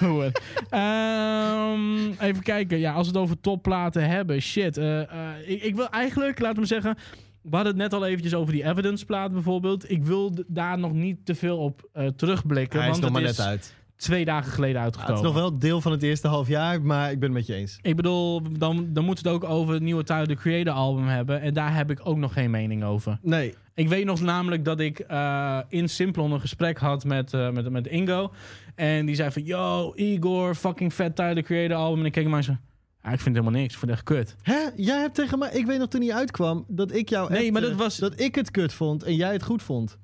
Ehm, even kijken. Ja, als we het over topplaten hebben. Shit. eh, eh, ik, ik wil eigenlijk, laten we zeggen... We hadden het net al eventjes over die Evidence plaat bijvoorbeeld. Ik wil daar nog niet te veel op eh, terugblikken. Hij is nog maar net is uit. Twee dagen geleden Ja, uitgekomen. het is nog wel deel van het eerste half jaar, maar ik ben het met je eens. Ik bedoel, dan, dan moeten we het ook over het nieuwe Tyler, the Creator album hebben. En daar heb ik ook nog geen mening over. Nee. Ik weet nog namelijk dat ik eh, in Simplon een gesprek had met, eh, met, met Ingo. En die zei van, yo, Igor, fucking vet Tyler, the Creator album. En ik keek hem aan en zei, ja, ik vind het helemaal niks. Ik vind het echt kut. Hè? Jij hebt tegen mij... Ik weet nog toen hij uitkwam, dat ik jou Nee, appte maar dat was- dat ik het kut vond en jij het goed vond.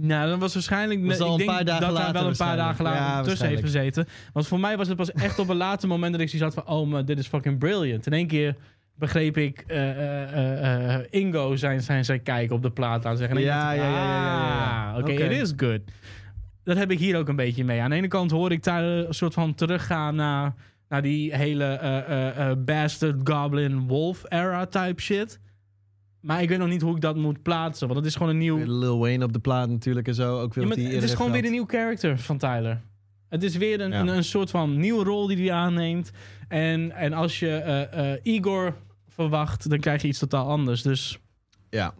Nou, dan was waarschijnlijk... Was ik denk dat daar later wel een paar dagen later Ja, tussen heeft gezeten. Want voor mij was het pas echt op een later moment dat ik zoiets had van... Oh, maar dit is fucking brilliant. In één keer begreep ik eh, eh, eh, Ingo zijn, zijn, zijn kijk op de plaat aan zeggen. Ja, ja, ja, ja, ja, ja. ah, Oké, Oké. it is good. Dat heb ik hier ook een beetje mee. Aan de ene kant hoor ik daar een soort van teruggaan naar, naar die hele eh, eh, eh, Bastard Goblin Wolf era type shit. Maar ik weet nog niet hoe ik dat moet plaatsen. Want het is gewoon een nieuw... Lil Wayne op de plaat natuurlijk en zo. Ook weer Ja, maar het is gewoon weer een nieuw character van Tyler. Het is weer een, Ja. een, een soort van nieuwe rol die hij aanneemt. En, en als je eh, eh, Igor verwacht, dan krijg je iets totaal anders. Dus. Ja.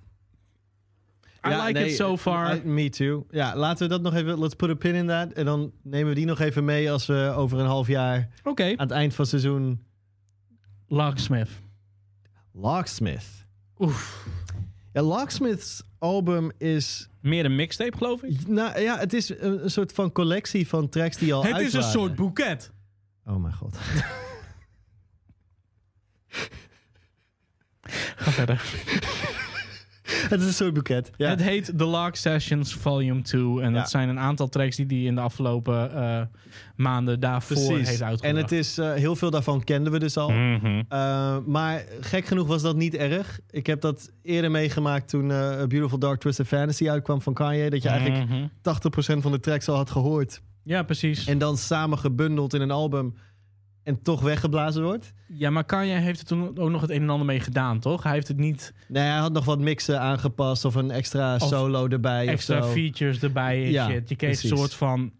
I Ja, like nee, it so far. I- me too. Ja, laten we dat nog even... Let's put a pin in that. En dan nemen we die nog even mee als we over een half jaar... Oké, aan het eind van het seizoen... Locksmith. Locksmith. Oef. Ja, Locksmith's album is... Meer een mixtape, geloof ik. Nou ja, het is een, een soort van collectie van tracks die al Het uit is een waren. soort boeket. Oh mijn god. Ga verder. het is een soort boeket. Ja. Het heet The Lock Sessions Volume 2. En Ja. dat zijn een aantal tracks die hij in de afgelopen eh, maanden daarvoor heeft uitgebracht. En het is, eh, heel veel daarvan kenden we dus al. Mhm. Uh, maar gek genoeg was dat niet erg. Ik heb dat eerder meegemaakt toen eh, A Beautiful Dark Twisted Fantasy uitkwam van Kanye. Dat je eigenlijk Mhm. 80% van de tracks al had gehoord. Ja, precies. En dan samen gebundeld in een album en toch weggeblazen wordt. Ja, maar Kanye heeft er toen ook nog het een en ander mee gedaan, toch? Hij heeft het niet Nee, hij had nog wat mixen aangepast of een extra Of solo erbij extra of zo. features erbij en Ja, shit. Je kreeg een soort van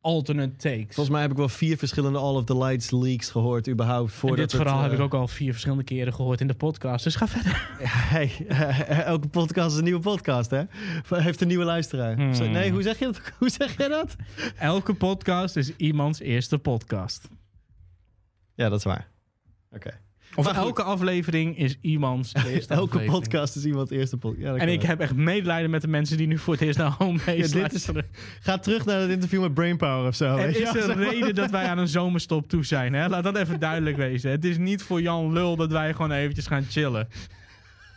alternate takes. Volgens mij heb ik wel vier verschillende All of the Lights leaks gehoord überhaupt. en Voordat dit verhaal het, heb ik eh, ook al vier verschillende keren gehoord in de podcast. Dus ga verder. Hey, elke podcast is een nieuwe podcast, hè? Heeft een nieuwe luisteraar. Hmm. Nee, hoe zeg, je dat? hoe zeg jij dat? Elke podcast is iemands eerste podcast. Ja, dat is waar. Oké. Of Maar goed. elke aflevering is iemands eerste Elke aflevering. podcast is iemands eerste podcast. Ja, En ik wel. heb echt medelijden met de mensen die nu voor het eerst naar Homebase dit is-. Ga terug naar het interview met Brainpower of zo. Er is een reden dat wij aan een zomerstop toe zijn. Hè? Laat dat even duidelijk wezen. Het is niet voor Jan Lul dat wij gewoon eventjes gaan chillen.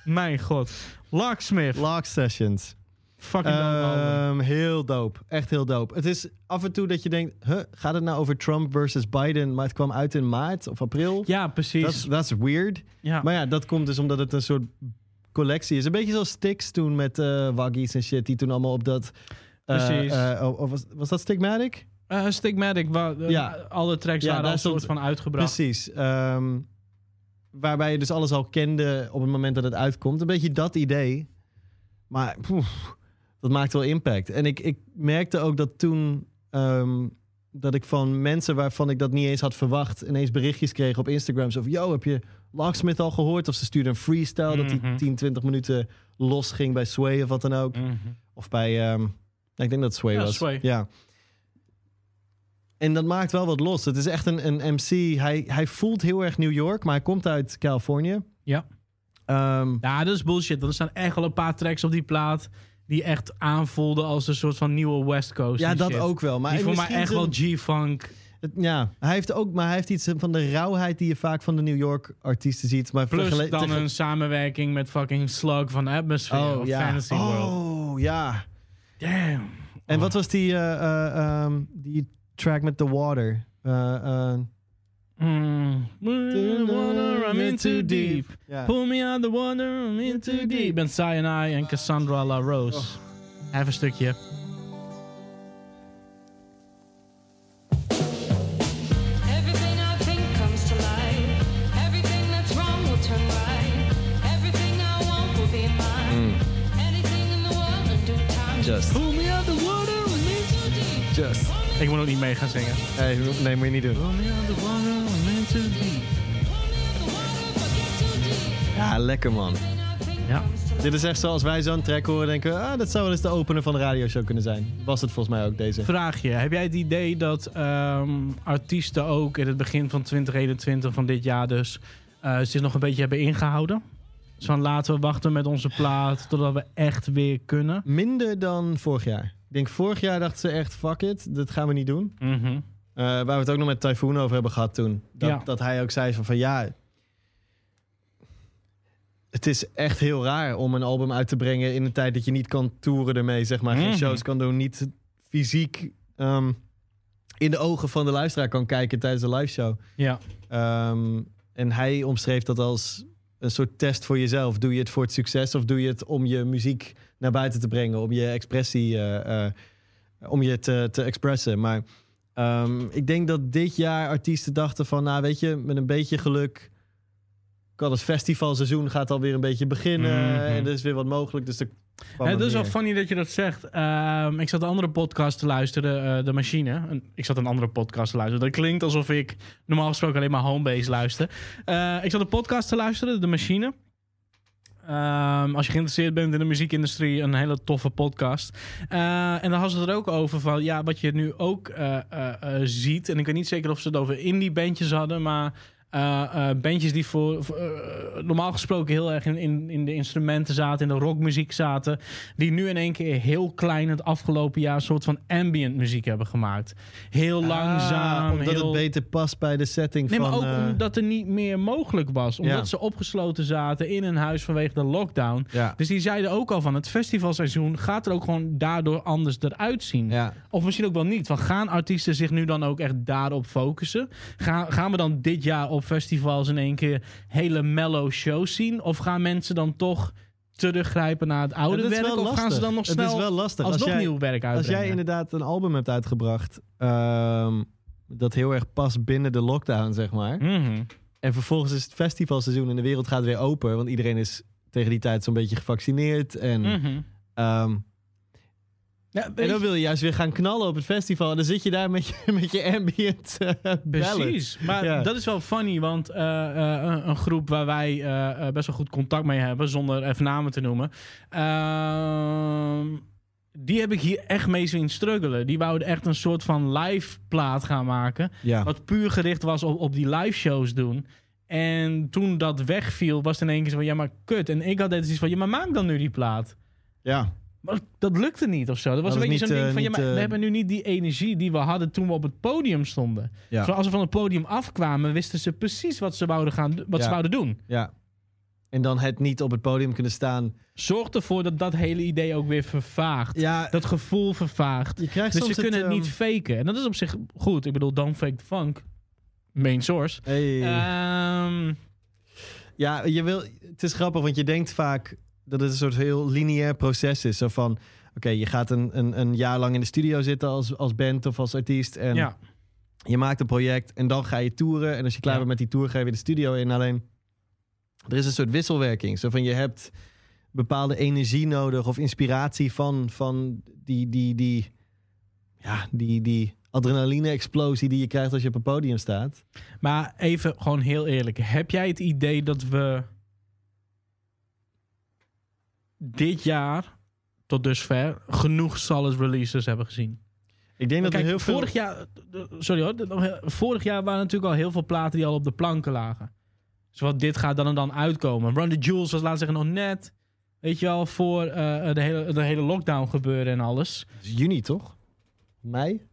Mijn god. Locksmith. Lock Sessions. Fucking. Ehm, heel dope. Echt heel dope. Het is af en toe dat je denkt... Huh, gaat het nou over Trump versus Biden? Maar het kwam uit in maart of april. Ja, precies. Dat is- weird. ja. Maar ja, dat komt dus omdat het een soort collectie is. Een beetje zoals Styx toen met eh Waggies en shit. Die toen allemaal op dat... eh, Precies. eh, oh, oh, was, was dat Stigmatic? Eh, Stigmatic, Ja. alle tracks Ja, waren daar al soort van uitgebracht. Precies. Ehm, waarbij je dus alles al kende op het moment dat het uitkomt. Een beetje dat idee. Maar dat maakt wel impact. En ik, ik merkte ook dat toen... ehm, dat ik van mensen waarvan ik dat niet eens had verwacht... ineens berichtjes kreeg op Instagram. Zo van, yo, heb je Locksmith al gehoord? Of ze stuurden een freestyle dat hij 10, 20 minuten los ging bij Sway of wat dan ook. Mhm. Of bij, ehm, ik denk dat Sway Ja, was. Sway. Ja. En dat maakt wel wat los. Het is echt een, een MC. Hij, hij voelt heel erg New York, maar hij komt uit Californië. Ja. Eehm, Ja, dat is bullshit. Er staan echt wel een paar tracks op die plaat... die echt aanvoelden als een soort van nieuwe West Coast. ja, dat shit. ook wel. Maar die voor mij echt wel G-funk. Ja, hij heeft ook, maar hij heeft iets van de rauwheid die je vaak van de New York artiesten ziet. Maar Plus dan een samenwerking met fucking Slug van Atmosphere Oh of ja. Fantasy World. Oh ja. Damn. En Oh. wat was die, eh, eh, ehm, die track met The Water? Eh, Mm. Water, I'm in too deep. Ja. Pull me out the water, I'm in too deep. Ik ben Cyanide en Cassandra La Rose. Oh. Even een stukje. Everything I think comes to life. Everything that's wrong will turn right. Everything I want will be mine. Anything in the world in due time. Just. Pull me out the water, I'm in too deep. Just. Ik moet ook niet mee gaan zingen. Hey, nee, moet je niet doen. Pull me out the water, Deep. Ja, lekker man. Ja. Dit is echt zoals wij zo'n track horen denken... Ah, dat zou wel eens de opener van de radioshow kunnen zijn. Was het volgens mij ook deze. Vraag je, heb jij het idee dat ehm, artiesten ook in het begin van 2021 van dit jaar dus eh, zich nog een beetje hebben ingehouden? Dus van laten we wachten met onze plaat totdat we echt weer kunnen. Minder dan vorig jaar. Ik denk vorig jaar dachten ze echt... Fuck it, dat gaan we niet doen. Mhm. Eh, waar we het ook nog met Typhoon over hebben gehad toen. Dat, Ja. dat hij ook zei van, van ja... Het is echt heel raar om een album uit te brengen... in een tijd dat je niet kan toeren ermee, zeg maar. Geen Mhm. shows kan doen, niet fysiek... ehm, in de ogen van de luisteraar kan kijken tijdens de live show. Ja. Ehm, en hij omschreef dat als een soort test voor jezelf. Doe je het voor het succes of doe je het om je muziek naar buiten te brengen? Om je expressie, eh, eh, om je te, te expressen. Maar ehm, ik denk dat dit jaar artiesten dachten van... nou weet je, met een beetje geluk... kan het festivalseizoen gaat alweer een beetje beginnen. Mhm. En er is weer wat mogelijk. Dus Het is wel funny dat je dat zegt. Ehm, ik zat een andere podcast te luisteren, eh, De Machine. En ik zat een andere podcast te luisteren. Dat klinkt alsof ik normaal gesproken alleen maar Homebase luister. Eh, ik zat een podcast te luisteren, De Machine. Ehm, als je geïnteresseerd bent in de muziekindustrie, een hele toffe podcast. Eh, en dan hadden ze het er ook over van, ja, wat je nu ook eh, eh, ziet. En ik weet niet zeker of ze het over indie bandjes hadden, maar bandjes die voor, voor, eh, normaal gesproken heel erg in, in, in de instrumenten zaten, in de rockmuziek zaten, die nu in één keer heel klein het afgelopen jaar een soort van ambient muziek hebben gemaakt. Heel langzaam, Ah, omdat heel... het beter past bij de setting Nee, van... maar ook eh, omdat er niet meer mogelijk was. Omdat Ja. ze opgesloten zaten in een huis vanwege de lockdown. ja. Dus die zeiden ook al van het festivalseizoen gaat er ook gewoon daardoor anders eruit zien. Ja. Of misschien ook wel niet. Want gaan artiesten zich nu dan ook echt daarop focussen? Gaan, gaan we dan dit jaar op festivals in één keer hele mellow shows zien? Of gaan mensen dan toch teruggrijpen naar het oude werk? Of gaan ze dan nog Het snel is wel lastig. alsnog Als jij- nieuw werk Als uitbrengen? jij inderdaad een album hebt uitgebracht... ehm, dat heel erg past binnen de lockdown, zeg maar. Mhm. En vervolgens is het festivalseizoen en de wereld gaat weer open. Want iedereen is tegen die tijd zo'n beetje gevaccineerd. En, Mhm. ehm, Ja, en dan wil je juist weer gaan knallen op het festival. En dan zit je daar met je, met je ambient ballad. Precies, maar Ja. dat is wel funny, want eh, eh, een, een groep waar wij best wel goed contact mee hebben, zonder even namen te noemen, ehm, die heb ik hier echt mee zien struggelen. Die wouden echt een soort van live plaat gaan maken, Ja. wat puur gericht was op, op die live shows doen. En toen dat wegviel, was het in één keer zo van, ja maar kut. En ik had iets van, ja maar maak dan nu die plaat. ja. Maar dat lukte niet of zo. Dat was Dat een beetje zo'n ding eh, van, ja, niet, maar we eh, hebben nu niet die energie die we hadden toen we op het podium stonden. Ja. Zo als we van het podium afkwamen, wisten ze precies wat ze wouden, gaan, wat Ja. ze wouden doen. ja. En dan het niet op het podium kunnen staan. Zorg ervoor dat dat hele idee ook weer vervaagt. Ja, Dat gevoel vervaagt. je krijgt Dus soms ze kunnen het, ehm, niet faken. En dat is op zich goed. Ik bedoel, don't fake the funk. Main source. hey. Ehm, Ja, je wil, het is grappig, want je denkt vaak dat het een soort heel lineair proces is. Zo van, oké, je gaat een, een, een jaar lang in de studio zitten als, als band of als artiest. En ja. je maakt een project en dan ga je toeren. En als je klaar Ja. bent met die tour, ga je weer de studio in. Alleen, er is een soort wisselwerking. Zo van, je hebt bepaalde energie nodig of inspiratie van, van die, die, die, ja, die, die adrenaline-explosie die je krijgt als je op een podium staat. Maar even gewoon heel eerlijk. Heb jij het idee dat we dit jaar tot dusver genoeg Solace releases hebben gezien? Ik denk dat Kijk, er heel veel... vorig jaar, sorry hoor, vorig jaar waren natuurlijk al heel veel platen die al op de planken lagen. Dus wat dit gaat dan en dan uitkomen. Run the Jewels was laat zeggen nog net, weet je wel, voor eh, de, hele, de hele lockdown gebeuren en alles. Is juni, toch? Mei?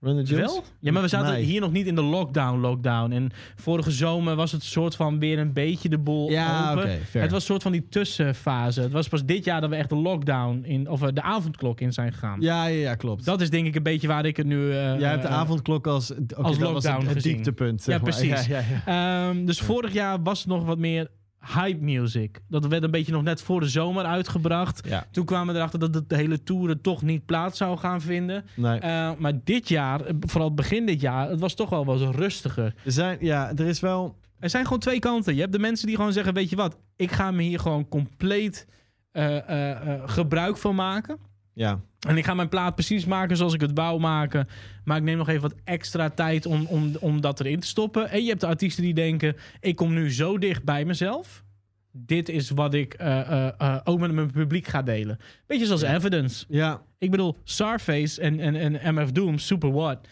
Run the Jewels? Wel? Ja, maar we zaten hier nog niet in de lockdown, lockdown. En vorige zomer was het soort van weer een beetje de boel Ja, open. Het was een soort van die tussenfase. Het was pas dit jaar dat we echt de lockdown in, of eh, de avondklok in zijn gegaan. Ja, ja, ja, klopt. Dat is denk ik een beetje waar ik het nu... eh, Jij hebt de eh, avondklok als, als dat was lockdown het, het gezien. dieptepunt. Zeg Ja, maar. precies. Ja, ja, ja. Ehm, dus vorig jaar was het nog wat meer hype music. Dat werd een beetje nog net voor de zomer uitgebracht. Ja. Toen kwamen we erachter dat de hele tour er toch niet plaats zou gaan vinden. Nee. Eh, maar dit jaar, vooral begin dit jaar, het was toch wel wat rustiger. Er, zijn, ja, er is wel... Er zijn gewoon twee kanten. Je hebt de mensen die gewoon zeggen, weet je wat, ik ga me hier gewoon compleet eh, eh, gebruik van maken. Ja, En ik ga mijn plaat precies maken zoals ik het wou maken. Maar ik neem nog even wat extra tijd om, om, om dat erin te stoppen. En je hebt de artiesten die denken: ik kom nu zo dicht bij mezelf. Dit is wat ik eh, eh, eh, ook met mijn publiek ga delen. Beetje zoals Evidence. ja, Ik bedoel, Starface en, en, en MF Doom, Super What.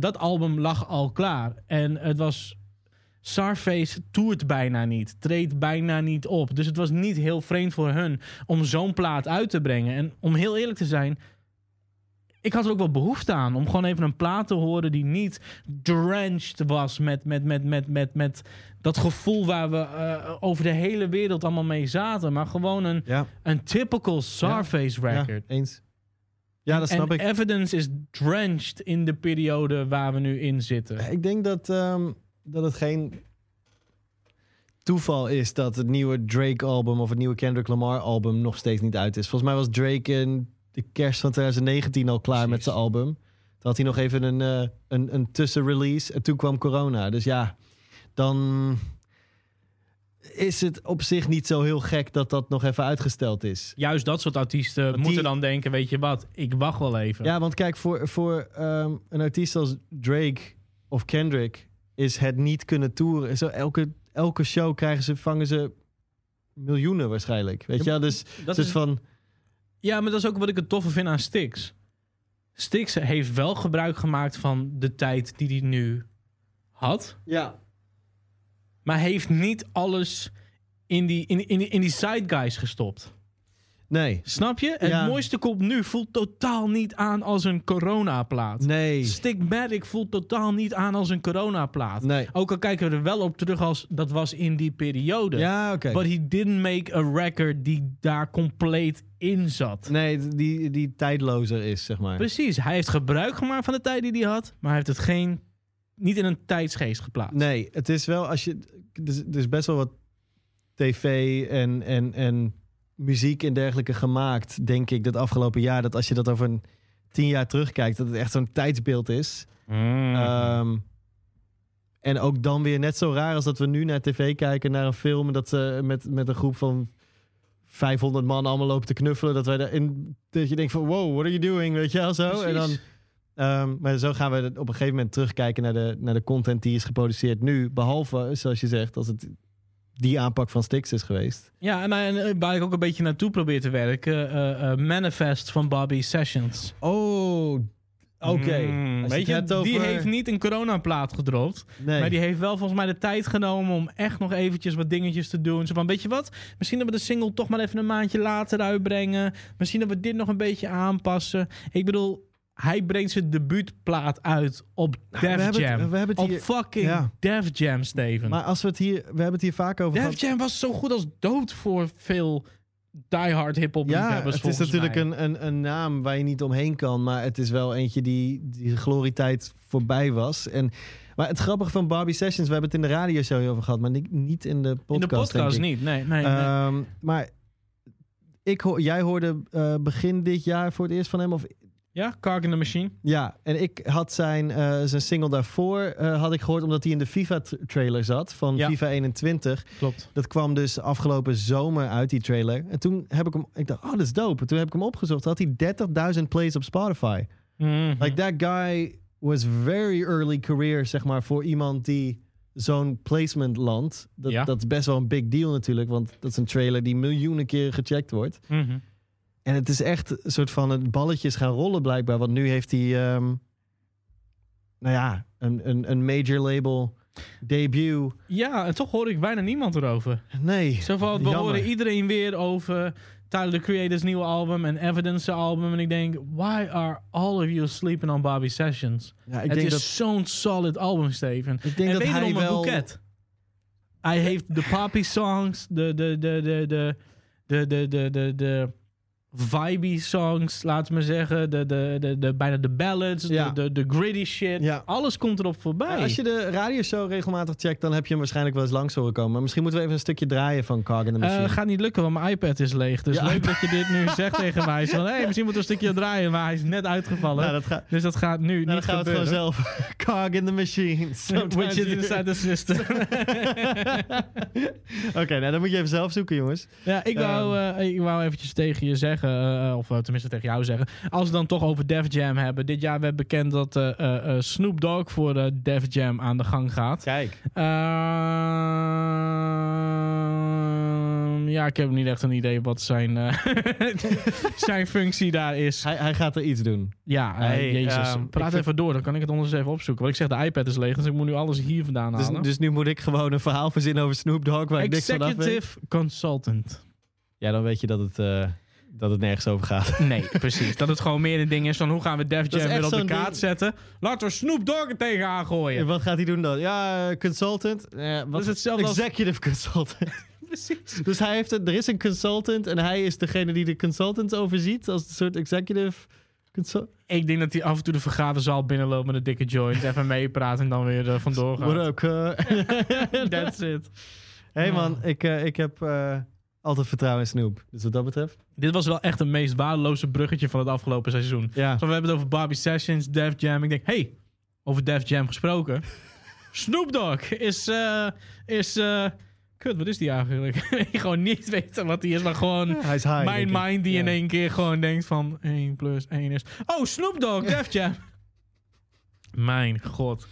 dat album lag al klaar. En het was. Starface toert bijna niet, treedt bijna niet op. Dus het was niet heel vreemd voor hun om zo'n plaat uit te brengen. En om heel eerlijk te zijn, ik had er ook wel behoefte aan om gewoon even een plaat te horen die niet drenched was met, met, met, met, met, met dat gevoel waar we eh, over de hele wereld allemaal mee zaten. Maar gewoon een, ja. een typical Starface ja record. eens. Ja, dat snap en ik. evidence is drenched in de periode waar we nu in zitten. Ik denk dat, ehm, dat het geen toeval is dat het nieuwe Drake-album of het nieuwe Kendrick Lamar-album nog steeds niet uit is. Volgens mij was Drake in de kerst van 2019 al klaar met zijn album. Toen had hij nog even een, eh, een, een tussenrelease en toen kwam corona. Dus ja, dan is het op zich niet zo heel gek dat dat nog even uitgesteld is. Juist dat soort artiesten Want moeten die- dan denken, weet je wat, ik wacht wel even. Ja, want kijk, voor, voor ehm, een artiest als Drake of Kendrick is het niet kunnen toeren. Zo elke, elke show krijgen ze, vangen ze miljoenen waarschijnlijk. Weet je wel? Dus, dat dus is, van, ja, maar dat is ook wat ik het toffe vind aan Styx. Styx heeft wel gebruik gemaakt van de tijd die hij nu had. ja. Maar heeft niet alles in die, in, in, in die zeitgeist gestopt. Nee. Snap je? Het Ja. mooiste komt nu voelt totaal niet aan als een coronaplaat. Nee. Stickmatic voelt totaal niet aan als een coronaplaat. Nee. Ook al kijken we er wel op terug als dat was in die periode. Ja, oké. But he didn't make a record die daar compleet in zat. Nee, die, die tijdlozer is, zeg maar. Precies, hij heeft gebruik gemaakt van de tijd die hij had, maar hij heeft het geen, niet in een tijdsgeest geplaatst. Nee, het is wel als je. Er is best wel wat tv en, en, en muziek en dergelijke gemaakt, denk ik, dat afgelopen jaar. Dat als je dat over een tien jaar terugkijkt, dat het echt zo'n tijdsbeeld is. Mm. Ehm, en ook dan weer net zo raar als dat we nu naar tv kijken, naar een film... en dat ze met, met een groep van 500 man allemaal lopen te knuffelen. Dat, wij daarin, dat je denkt van, wow, what are you doing? Weet je wel zo? En dan, ehm, maar zo gaan we op een gegeven moment terugkijken naar de, naar de content die is geproduceerd nu. Behalve, zoals je zegt, als het die aanpak van Stix is geweest. Ja, en, en eh, waar ik ook een beetje naartoe probeer te werken. eh, eh, Manifest van Bobby Sessions. Oh, oké. Mm, Als weet je hebt die over- heeft niet een coronaplaat gedropt. Nee. Maar die heeft wel volgens mij de tijd genomen om echt nog eventjes wat dingetjes te doen. Zo van, weet je wat? Misschien dat we de single toch maar even een maandje later uitbrengen. Misschien dat we dit nog een beetje aanpassen. Ik bedoel, hij brengt zijn debuutplaat uit op Def we hebben het- Jam. we hebben het op hier- fucking ja. Def Jam, Steven. Maar als we het hier, we hebben het hier vaak over Def gehad. Jam was zo goed als dood voor veel diehard hip-hop Ja, het is natuurlijk een, een, een naam waar je niet omheen kan. Maar het is wel eentje die, die de glorietijd voorbij was. En, maar het grappige van Barbie Sessions, we hebben het in de radioshow over gehad, maar niet, in de podcast. In de podcast niet, nee. nee, nee. Ehm, maar ik hoor, jij hoorde eh, begin dit jaar voor het eerst van hem? Of, ja, Carg in the Machine. ja, en ik had zijn, eh, zijn single daarvoor eh, had ik gehoord omdat hij in de FIFA-trailer zat van Ja. FIFA 21. Klopt. Dat kwam dus afgelopen zomer uit, die trailer. En toen heb ik hem, ik dacht, oh, dat is dope. En toen heb ik hem opgezocht. Had hij 30.000 plays op Spotify. Mhm. Like that guy was very early career, zeg maar, voor iemand die zo'n placement landt. Dat, Ja. dat is best wel een big deal natuurlijk, want dat is een trailer die miljoenen keer gecheckt wordt. Mhm. En het is echt een soort van het balletjes gaan rollen blijkbaar. Want nu heeft hij, ehm, nou ja, een, een, een major label debut. Ja, en toch hoor ik bijna niemand erover. Nee, Zo van, we Jammer. horen iedereen weer over Tyler, the Creator's nieuwe album en Evidence album. En ik denk, why are all of you sleeping on Bobby Sessions? ja, ik het denk is dat, zo'n solid album, Steven. ik denk en dat hij een wel... boeket. Hij heeft de poppy songs, de, de, de, de, de, de, de, de, de, de vibey songs, laten we maar zeggen. De, de, de, de, bijna de ballads, Ja. de, de, de gritty shit. Ja. Alles komt erop voorbij. Ja, als je de radioshow regelmatig checkt, dan heb je hem waarschijnlijk wel eens langs horen komen. Maar misschien moeten we even een stukje draaien van Cog in the Machine. Eh, gaat niet lukken, want mijn iPad is leeg. Dus leuk dat je dit nu zegt tegen mij. Van, hey, misschien moeten we een stukje draaien, maar hij is net uitgevallen. nou, dat gaat... dus dat gaat nu Nou, dan niet gaan we het gebeuren. gewoon zelf. Cog in the Machine. Which is you- inside the system. Oké, nou dan moet je even zelf zoeken, jongens. ja, ik wou, eh, ik wou eventjes tegen je zeggen, eh, of eh, tenminste tegen jou zeggen. Als we het dan toch over Def Jam hebben. Dit jaar werd bekend dat eh, eh, eh, Snoop Dogg voor eh, Def Jam aan de gang gaat. Kijk. Ehm, ja, ik heb niet echt een idee wat zijn, eh, zijn functie daar is. Hij, hij gaat er iets doen. Ja, eh, Hey, jezus. ehm, Praat vind- even door, dan kan ik het ondertussen even opzoeken. Want ik zeg, de iPad is leeg, dus ik moet nu alles hier vandaan Dus, halen. dus nu moet ik gewoon een verhaal verzinnen over Snoop Dogg waar ik niks van af weet. Executive Consultant. Ja, dan weet je dat het, eh, dat het nergens over gaat. Nee, precies. Dat het gewoon meer een ding is van hoe gaan we Def Jam weer op de kaart ding. zetten. Laten we Snoop Dogg er tegenaan En gooien. wat gaat hij doen dan? Ja, consultant. Eh, wat Dat is hetzelfde als- Executive consultant. Precies. dus hij heeft er is een consultant en hij is degene die de consultants overziet als een soort executive consultant. Ik denk dat hij af en toe de vergaderzaal binnenloopt met een dikke joint. even meepraat en dan weer eh, vandoor gaat. What up, uh? That's it. hey man, ik, eh, ik heb eh, altijd vertrouwen in Snoop. Dus wat dat betreft. Dit was wel echt het meest waardeloze bruggetje van het afgelopen seizoen. Ja. Zo, we hebben het over Barbie Sessions, Def Jam. Ik denk, hey, over Def Jam gesproken. Snoop Dogg is, eh, is, eh, kut, wat is die eigenlijk? gewoon niet weten wat die is, maar gewoon Hij is high. mijn ik. mind die Ja. in één keer gewoon denkt van 1 plus 1 is... Oh, Snoop Dogg, Def Jam. mijn god.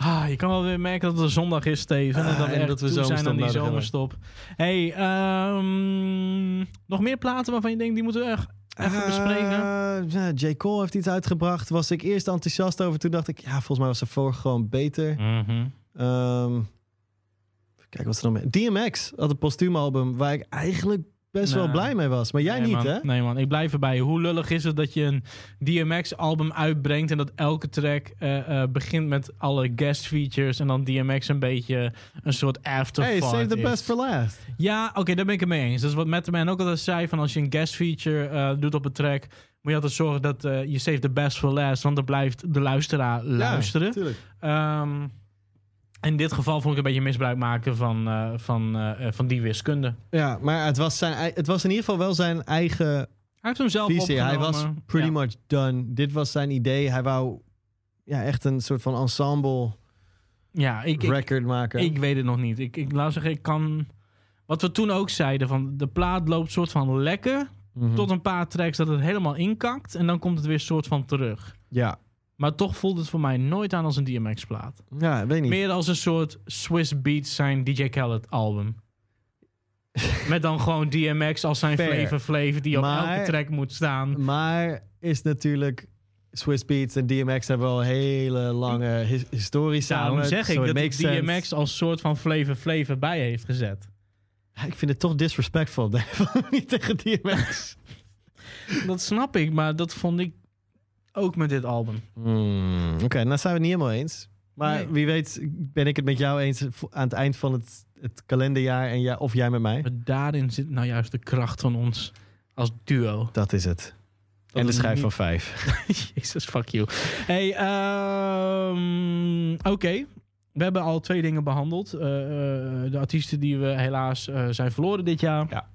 Ah, je kan wel weer merken dat het zondag is, Steven. en Ah, dat we en dat we zijn aan die zomerstop. hey, ehm, nog meer platen waarvan je denkt, die moeten we echt even bespreken? Eh, ja, J. Cole heeft iets uitgebracht. Was ik eerst enthousiast over. Toen dacht ik, ja, volgens mij was de vorige gewoon beter. Mhm. Ehm kijk, wat er nog meer? DMX had een postuumalbum waar ik eigenlijk best wel Nee. blij mee was. Maar jij nee, niet, man. hè? Nee man, ik blijf erbij. Hoe lullig is het dat je een DMX-album uitbrengt... en dat elke track eh, eh, begint met alle guest features... en dan DMX een beetje een soort afterthought Hey, save the is. best for last. Ja, oké, daar ben ik het mee eens. Dat is wat Matt Man ook altijd zei... van als je een guest feature eh, doet op een track... moet je altijd zorgen dat je save the best for last... want dan blijft de luisteraar luisteren. Ja, tuurlijk. In dit geval vond ik een beetje misbruik maken van, eh, van, eh, eh, van die wiskunde. Ja, maar het was, zijn, het was in ieder geval wel zijn eigen Hij heeft hem zelf visie. Hij was pretty Ja. much done. Dit was zijn idee. Hij wou ja, echt een soort van ensemble Ja, ik, ik, record maken. ik weet het nog niet. Ik, ik laat zeggen, ik kan... Wat we toen ook zeiden, van de plaat loopt soort van lekker... Mhm. tot een paar tracks dat het helemaal inkakt... en dan komt het weer soort van terug. Ja. Maar toch voelt het voor mij nooit aan als een DMX-plaat. ja, weet niet. Meer als een soort Swiss Beats zijn DJ Khaled album. Met dan gewoon DMX als zijn Fair. flavor flavor die op Maar- elke track moet staan. Maar is natuurlijk... Swiss Beats en DMX hebben wel een hele lange his- historie samen. Daarom zeg ik so dat DMX sense. als soort van flavor flavor bij heeft gezet. Ja, Ik vind het toch disrespectful manier tegen DMX. Dat snap ik, maar dat vond ik ook met dit album. Hmm, Oké, nou zijn we het niet helemaal eens. Maar Nee. wie weet ben ik het met jou eens aan het eind van het, het kalenderjaar en ja, of jij met mij. Maar daarin zit nou juist de kracht van ons als duo. Dat is het. Dat en de schijf niet- van vijf. Jezus, fuck you. Hey, ehm, oké. We hebben al twee dingen behandeld. Eh, eh, de artiesten die we helaas eh, zijn verloren dit jaar. Ja.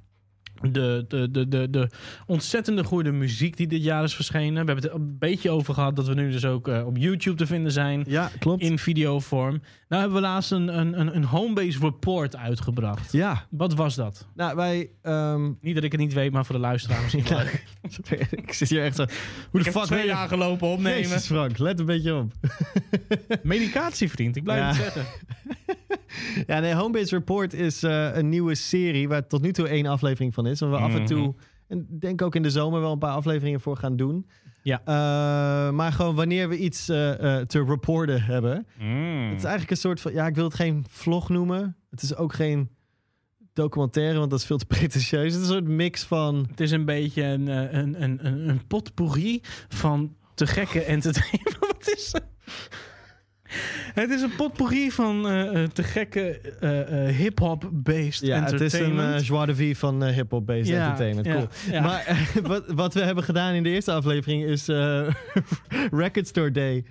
De, de, de, de, de ontzettende goede muziek die dit jaar is verschenen. We hebben het een beetje over gehad dat we nu dus ook eh, op YouTube te vinden zijn. Ja, klopt. In videovorm. Nou hebben we laatst een, een, een, homebase report uitgebracht. Ja, Wat was dat? nou wij... ehm, Niet dat ik het niet weet, maar voor de luisteraar misschien wel. Ja, ik zit hier echt zo... Hoe de fuck twee ben je- dagen gelopen opnemen. Jezus Frank, let een beetje op. Medicatievriend, ik blijf Ja. het zeggen. Ja, nee, Homebase Report is eh, een nieuwe serie waar tot nu toe één aflevering van is. Waar we af en Mhm. toe, en denk ook in de zomer, wel een paar afleveringen voor gaan doen. Ja. Eh, maar gewoon wanneer we iets eh, te reporten hebben. Mm. Het is eigenlijk een soort van, ja, ik wil het geen vlog noemen. Het is ook geen documentaire, want dat is veel te pretentieus. Het is een soort mix van... Het is een beetje een, een, een, een, een potpourri van te gekke entertainment. Wat is het? Is een potpourri van eh, eh, te gekke eh, hip-hop-based Ja, het is een entertainment. joie de vie van eh, hip-hop based Ja, entertainment. Cool. ja. Maar wat, wat we hebben gedaan in de eerste aflevering is Record Store Day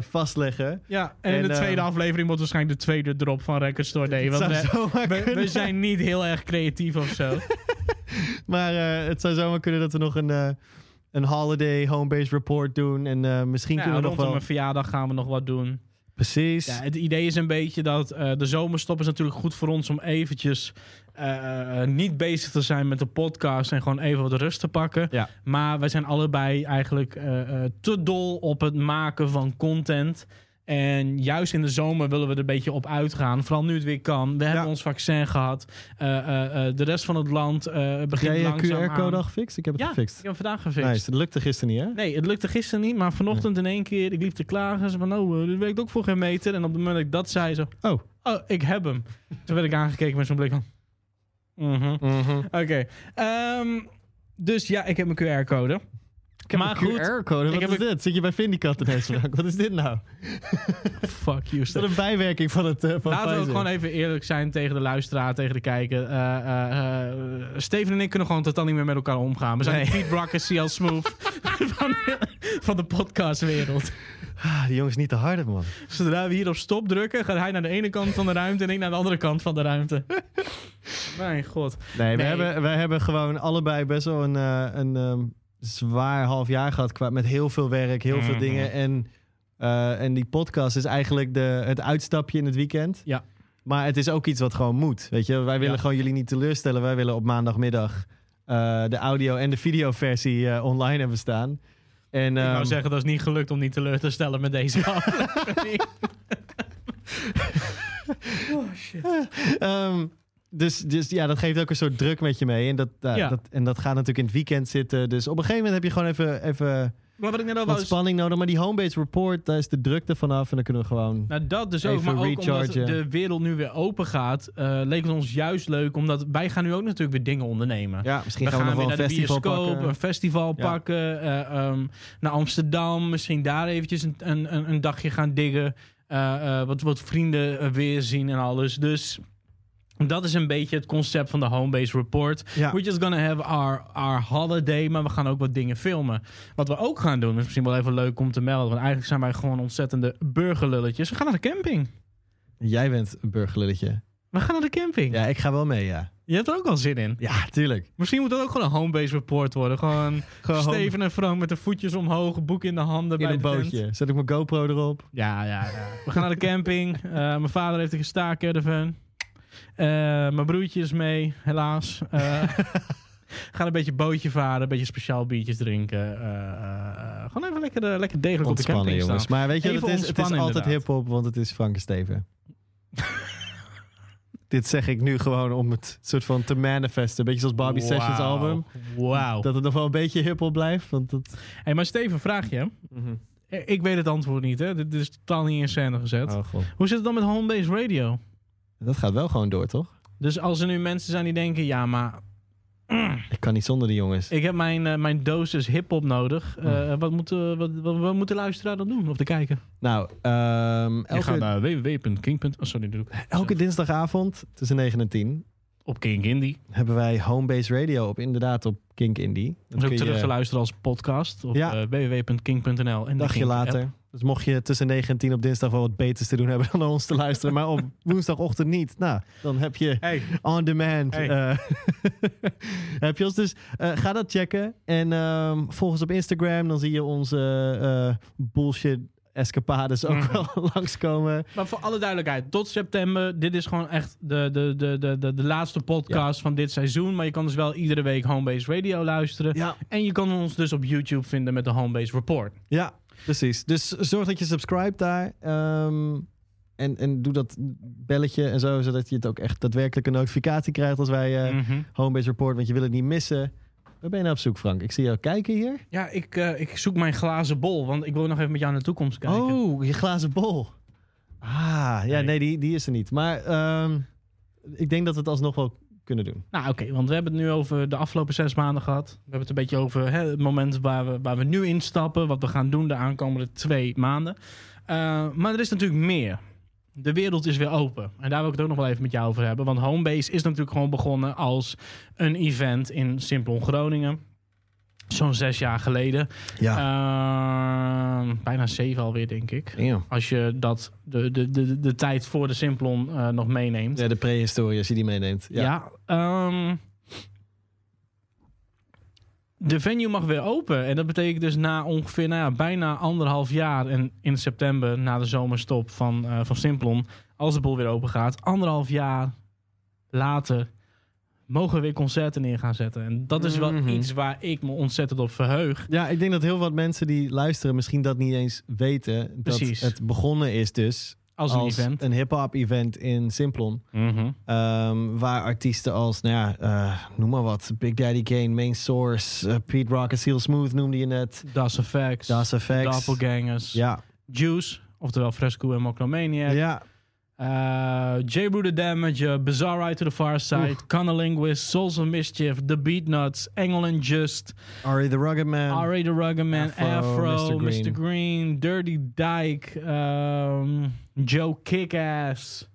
vastleggen. ja, en, en, de tweede aflevering wordt waarschijnlijk de tweede drop van Record Store Day. Want we, we, zijn niet heel erg creatief of zo. Maar het zou zomaar kunnen dat we nog een, een holiday home-based report doen. En misschien Ja, kunnen we nog rondom wel... mijn verjaardag gaan we nog wat doen. Precies. Ja, het idee is een beetje dat eh, de zomerstop is natuurlijk goed voor ons om eventjes eh, eh, niet bezig te zijn met de podcast en gewoon even wat rust te pakken. Ja. Maar wij zijn allebei eigenlijk te dol op het maken van content. En juist in de zomer willen we er een beetje op uitgaan. Vooral nu het weer kan. We hebben ons vaccin gehad. Eh, eh, eh, de rest van het land begint jij je QR-code al gefixt? Ik heb het Ja, gefixt. ik heb vandaag gefixt. Nice, dat lukte gisteren niet, hè? Nee, het lukte gisteren niet, maar vanochtend in één keer, ik liep te klagen. Ze van, oh, dit werkt ook voor geen meter. En op het moment dat ik dat zei, zo, Oh. oh, ik heb hem. Toen werd ik aangekeken met zo'n blik van, mhm. Mhm. Oké. Ehm, dus ja, ik heb mijn QR-code. Heb Maar een goed, QR-code. Wat is een- dit? Zit je bij Vindicat ineens? Wat is dit nou? Fuck you, Stef. een bijwerking van het uh, van Laten we gewoon even eerlijk zijn tegen de luisteraar, tegen de kijker. Eh, eh, eh, Steven en ik kunnen gewoon totaal niet meer met elkaar omgaan. We zijn Nee. Pete Brock en CL Smooth van, van de podcastwereld. Ah, die jongens niet te hard, man. Zodra we hier op stop drukken, gaat hij naar de ene kant van de ruimte en ik naar de andere kant van de ruimte. Mijn god. Nee, we hebben, wij hebben gewoon allebei best wel een, eh, een ehm, zwaar half jaar gehad. Qua, met heel veel werk, heel veel Mhm. dingen. En, eh, en die podcast is eigenlijk de, het uitstapje in het weekend. Ja. Maar het is ook iets wat gewoon moet. Weet je, wij willen Ja. gewoon jullie niet teleurstellen. Wij willen op maandagmiddag eh, de audio- en de videoversie eh, online hebben staan. En, ik ehm, wou zeggen, dat is niet gelukt om niet teleur te stellen met deze aflevering. oh shit. Ehm, dus, dus ja, dat geeft ook een soort druk met je mee. En dat, uh, Ja. dat, en dat gaat natuurlijk in het weekend zitten. Dus op een gegeven moment heb je gewoon even, even Maar wat ik net al wat wou... spanning nodig. Maar die homebase report, daar is de drukte vanaf. En dan kunnen we gewoon... Nou, dat dus ook. Maar ook omdat de wereld nu weer open gaat, eh, leek het ons juist leuk. Omdat wij gaan nu ook natuurlijk weer dingen ondernemen. Ja, misschien we gaan we nog weer wel naar een de festival bioscoop, pakken. een festival Ja. pakken. eh, ehm, naar Amsterdam, misschien daar eventjes een, een, een, een dagje gaan diggen. eh, eh, wat, wat vrienden eh, weer zien en alles. Dus dat is een beetje het concept van de Homebase Report. Ja. We're just gonna have our, our holiday, maar we gaan ook wat dingen filmen. Wat we ook gaan doen, is misschien wel even leuk om te melden. Want eigenlijk zijn wij gewoon ontzettende burgerlulletjes. We gaan naar de camping. Jij bent een burgerlulletje. We gaan naar de camping. Ja, ik ga wel mee, ja. Je hebt er ook al zin in. Ja, tuurlijk. Misschien moet dat ook gewoon een homebase report worden. Gewoon, Gewoon Steven en Frank met de voetjes omhoog, boek in de handen in bij een tent. bootje. Zet ik mijn GoPro erop. Ja, ja, ja. We gaan naar de camping. Eh, mijn vader heeft een gestaakcaravan. Eh mijn broertje is mee, helaas. Eh gaan een beetje bootje varen, een beetje speciaal biertjes drinken. Eh, eh, eh, gewoon even lekker, eh, lekker degelijk op de camping jongens. staan. Maar weet je, Even het is, het is altijd hip-hop, want het is Frank en Steven. Dit zeg ik nu gewoon om het soort van te manifesten. Een beetje zoals Bobby Sessions album. Wauw. Dat het nog wel een beetje hip-hop blijft. Want dat... Hey, maar Steven, vraag je. Mhm. Ik weet het antwoord niet, hè? Dit is totaal niet in scène gezet. Oh. Hoe zit het dan met home-based radio? Dat gaat wel gewoon door, toch? Dus als er nu mensen zijn die denken, ja, maar Ik kan niet zonder die jongens. ik heb mijn, eh, mijn dosis hip-hop nodig. Eh, wat, moet, eh, wat, wat, wat moet de luisteraar dan doen of te kijken? Nou, ehm, Je gaat elke, naar www.king. Oh, sorry, doe ik. elke dinsdagavond tussen 9 en 10 Op King Indie. hebben wij Homebase Radio op inderdaad op Kink Indie. Dat Dan is ook kun terug je te luisteren als podcast op Ja. eh, www.king.nl. En een de dagje later. app. Dus mocht je tussen 9 en 10 op dinsdag wel wat beters te doen hebben dan naar ons te luisteren, maar op woensdagochtend niet, nou, dan heb je Hey, on demand. Hey. eh, heb je ons dus? eh, ga dat checken en ehm, volg ons op Instagram. Dan zie je onze eh, bullshit escapades ook Mhm. wel langskomen. maar voor alle duidelijkheid, tot september. Dit is gewoon echt de, de, de, de, de, de laatste podcast van dit seizoen. Maar je kan dus wel iedere week Homebase Radio luisteren. Ja, En je kan ons dus op YouTube vinden met de Homebase Report. ja, precies. Dus zorg dat je subscribe daar. ehm, en, en doe dat belletje en zo, zodat je het ook echt daadwerkelijk een notificatie krijgt als wij eh Mhm. Homebase Report, want je wil het niet missen. Waar ben je nou op zoek, Frank? Ik zie jou kijken hier. Ja, ik, eh, ik zoek mijn glazen bol, want ik wil nog even met jou naar de toekomst kijken. Oh, je glazen bol. Ah, ja, Nee. nee, die, die is er niet. Maar ehm, ik denk dat we het alsnog wel kunnen doen. Nou, oké, want we hebben het nu over de afgelopen zes maanden gehad. We hebben het een beetje over hè, het moment waar we, waar we nu instappen, wat we gaan doen de aankomende twee maanden. Eh, maar er is natuurlijk meer. De wereld is weer open. En daar wil ik het ook nog wel even met jou over hebben. Want Homebase is natuurlijk gewoon begonnen als een event in Simplon Groningen. Zo'n zes jaar geleden. Eh, bijna zeven alweer, denk ik. Ja. Als je dat, de, de, de, de tijd voor de Simplon eh, nog meeneemt. ja, de prehistorie, als je die meeneemt. Ja. Ja. ehm, de venue mag weer open. En dat betekent dus na ongeveer nou ja, bijna anderhalf jaar... en in september, na de zomerstop van, eh van Simplon... als de boel weer open gaat, anderhalf jaar later... mogen we weer concerten neer gaan zetten. En dat is wel Mhm. iets waar ik me ontzettend op verheug. Ja, ik denk dat heel wat mensen die luisteren misschien dat niet eens weten. Precies. Dat het begonnen is dus Als een als event. een hip-hop event in Simplon. Mhm. Ehm, waar artiesten als, nou ja, eh, noem maar wat. Big Daddy Kane, Main Source, eh, Pete Rock en Seal Smooth noemde je net. Das Effects, Das Effects. Doppelgangers, Ja, Juice, oftewel Fresco en Monomaniac. ja. Uh, J. Brew the Damage, uh, Bizarre Ride to the Far Side, Linguist, Souls of Mischief, The Beatnuts, Engel and Just, Ari the Rugged Man. The Rugged Man, Afro, Afro, Mr. Mr. Green. Dirty Dyke, um, Joe Kickass,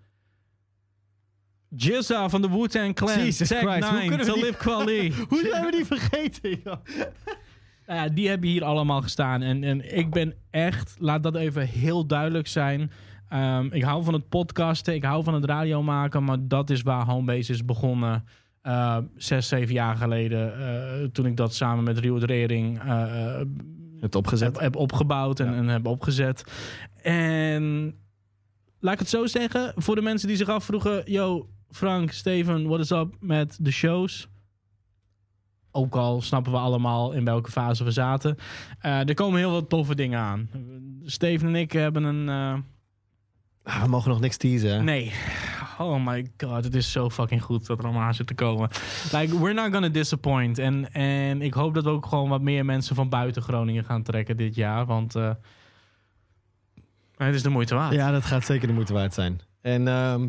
Jizza van de Wu-Tang Clan, Jesus Tech Christ, hoe 9, kunnen we die- Talib Kweli. Hoe zijn we die vergeten? joh? Die hebben hier allemaal gestaan. En, en ik ben echt, laat dat even heel duidelijk zijn. Ehm, ik hou van het podcasten, ik hou van het radio maken, maar dat is waar Homebase is begonnen. eh, zes, zeven jaar geleden. eh, toen ik dat samen met Rio Rering eh, Het opgezet. heb, heb opgebouwd en, Ja. en heb opgezet. En laat ik het zo zeggen, voor de mensen die zich afvroegen: Yo, Frank, Steven, what is up met de shows? Ook al snappen we allemaal in welke fase we zaten. Er komen heel wat toffe dingen aan. Steven en ik hebben een. Ah, we mogen nog niks teasen. Nee. Oh my god, het is zo fucking goed dat er allemaal aan zit te komen. Like, we're not gonna disappoint. En, en ik hoop dat we ook gewoon wat meer mensen van buiten Groningen gaan trekken dit jaar. Want eh, het is de moeite waard. Ja, dat gaat zeker de moeite waard zijn. En ehm,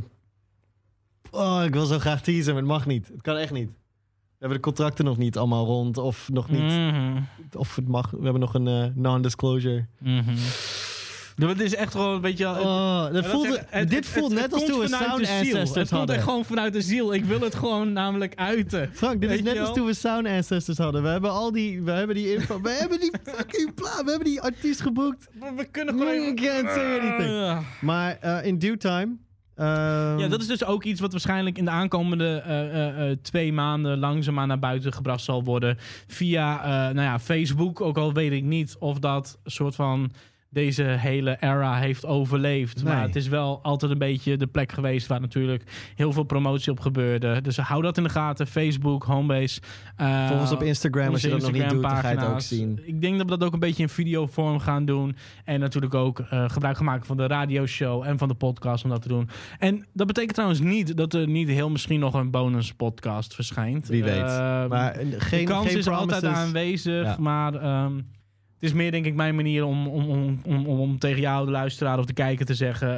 oh, ik wil zo graag teasen, maar het mag niet. Het kan echt niet. We hebben de contracten nog niet allemaal rond. Of nog niet. Mhm. Of het mag. We hebben nog een eh, non-disclosure. Mhm. Het is echt gewoon, weet je wel... het- Oh, dat dat voelt, is echt- het- dit het- voelt het- net als toen we Sound. Ancestors Het komt hadden. echt gewoon vanuit de ziel. Ik wil het gewoon namelijk uiten. Frank, dit is net als toen we Sound Ancestors hadden. We hebben al die, we hebben die info. we hebben die fucking plaat. We hebben die artiest geboekt. We, we kunnen gewoon... can't say anything. Ah. Maar eh, in due time. Ehm, Ja, dat is dus ook iets wat waarschijnlijk in de aankomende eh, eh, twee maanden langzaamaan naar buiten gebracht zal worden. Via nou ja, Facebook, ook al weet ik niet of dat een soort van deze hele era heeft overleefd. Nee. Maar het is wel altijd een beetje de plek geweest waar natuurlijk heel veel promotie op gebeurde. Dus hou dat in de gaten. Facebook, Homebase. eh, Volg ons op Instagram als je dat nog niet doet, dan ga je het ook zien. Ik denk dat we dat ook een beetje in videovorm gaan doen. En natuurlijk ook eh, gebruik gaan maken van de radioshow en van de podcast om dat te doen. En dat betekent trouwens niet dat er niet heel misschien nog een bonus podcast verschijnt. Wie weet. Ehm, maar eh, geen, de kans geen is altijd promises. aanwezig, Ja. maar ehm, het is meer denk ik mijn manier om, om, om, om, om tegen jou, de luisteraar of de kijker te zeggen...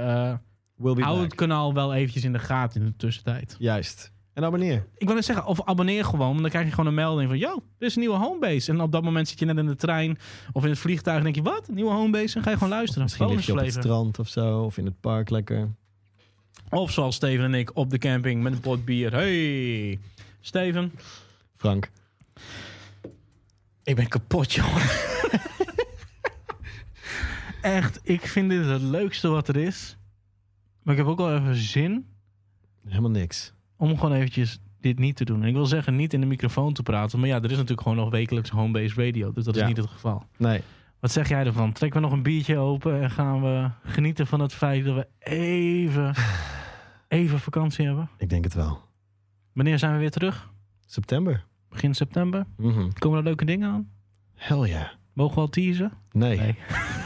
be hou back. het kanaal wel eventjes in de gaten in de tussentijd. Juist. En abonneer. Ik wil net zeggen, of abonneer gewoon. Want dan krijg je gewoon een melding van... Yo, er is een nieuwe homebase. En op dat moment zit je net in de trein of in het vliegtuig... en denk je, wat? Een nieuwe homebase? En ga je gewoon luisteren. Misschien lig je op het strand of zo. Of in het park lekker. Of zoals Steven en ik op de camping met een pot bier. Hey, Steven. Frank. Ik ben kapot, jongen. Echt, ik vind dit het leukste wat er is. Maar ik heb ook wel even zin Helemaal niks. om gewoon eventjes dit niet te doen. En ik wil zeggen, niet in de microfoon te praten. Maar ja, er is natuurlijk gewoon nog wekelijks home-based radio. Dus dat is Ja. niet het geval. Nee. Wat zeg jij ervan? Trekken we nog een biertje open en gaan we genieten van het feit dat we even, even vakantie hebben? Ik denk het wel. Wanneer zijn we weer terug? September. Begin september? Mhm. Komen er leuke dingen aan? Hell ja. Mogen we al teasen? Nee. Nee.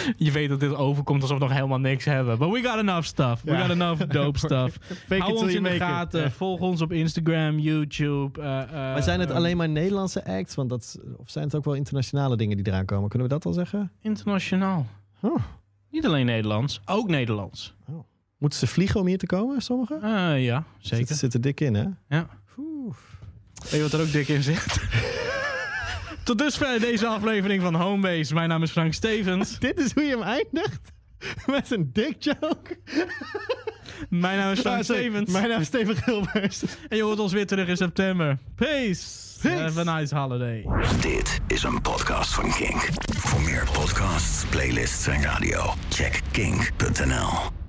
Je weet dat dit overkomt alsof we nog helemaal niks hebben. But we got enough stuff. We Ja. got enough dope stuff. Fake Hou ons in de gaten. Volg ons op Instagram, YouTube. eh, eh, Maar zijn het eh, alleen maar Nederlandse acts? Want dat, of zijn het ook wel internationale dingen die eraan komen? Kunnen we dat al zeggen? Internationaal. Oh. Niet alleen Nederlands, ook Nederlands. Moeten ze vliegen om hier te komen, sommigen? Eh, ja, zeker. Zitten, zitten dik in, hè? Ja. Oeh. Weet je wat er ook dik in zit? Tot dusver deze aflevering van Homebase. Mijn naam is Frank Stevens. Dit is hoe je hem eindigt? Met een dick joke? Mijn naam is Frank Ah. Stevens. Mijn naam is Steven Gilbers. En je hoort ons weer terug in september. Peace. Peace. Have a nice holiday. Dit is een podcast van Kink. Voor meer podcasts, playlists en radio, check kink.nl.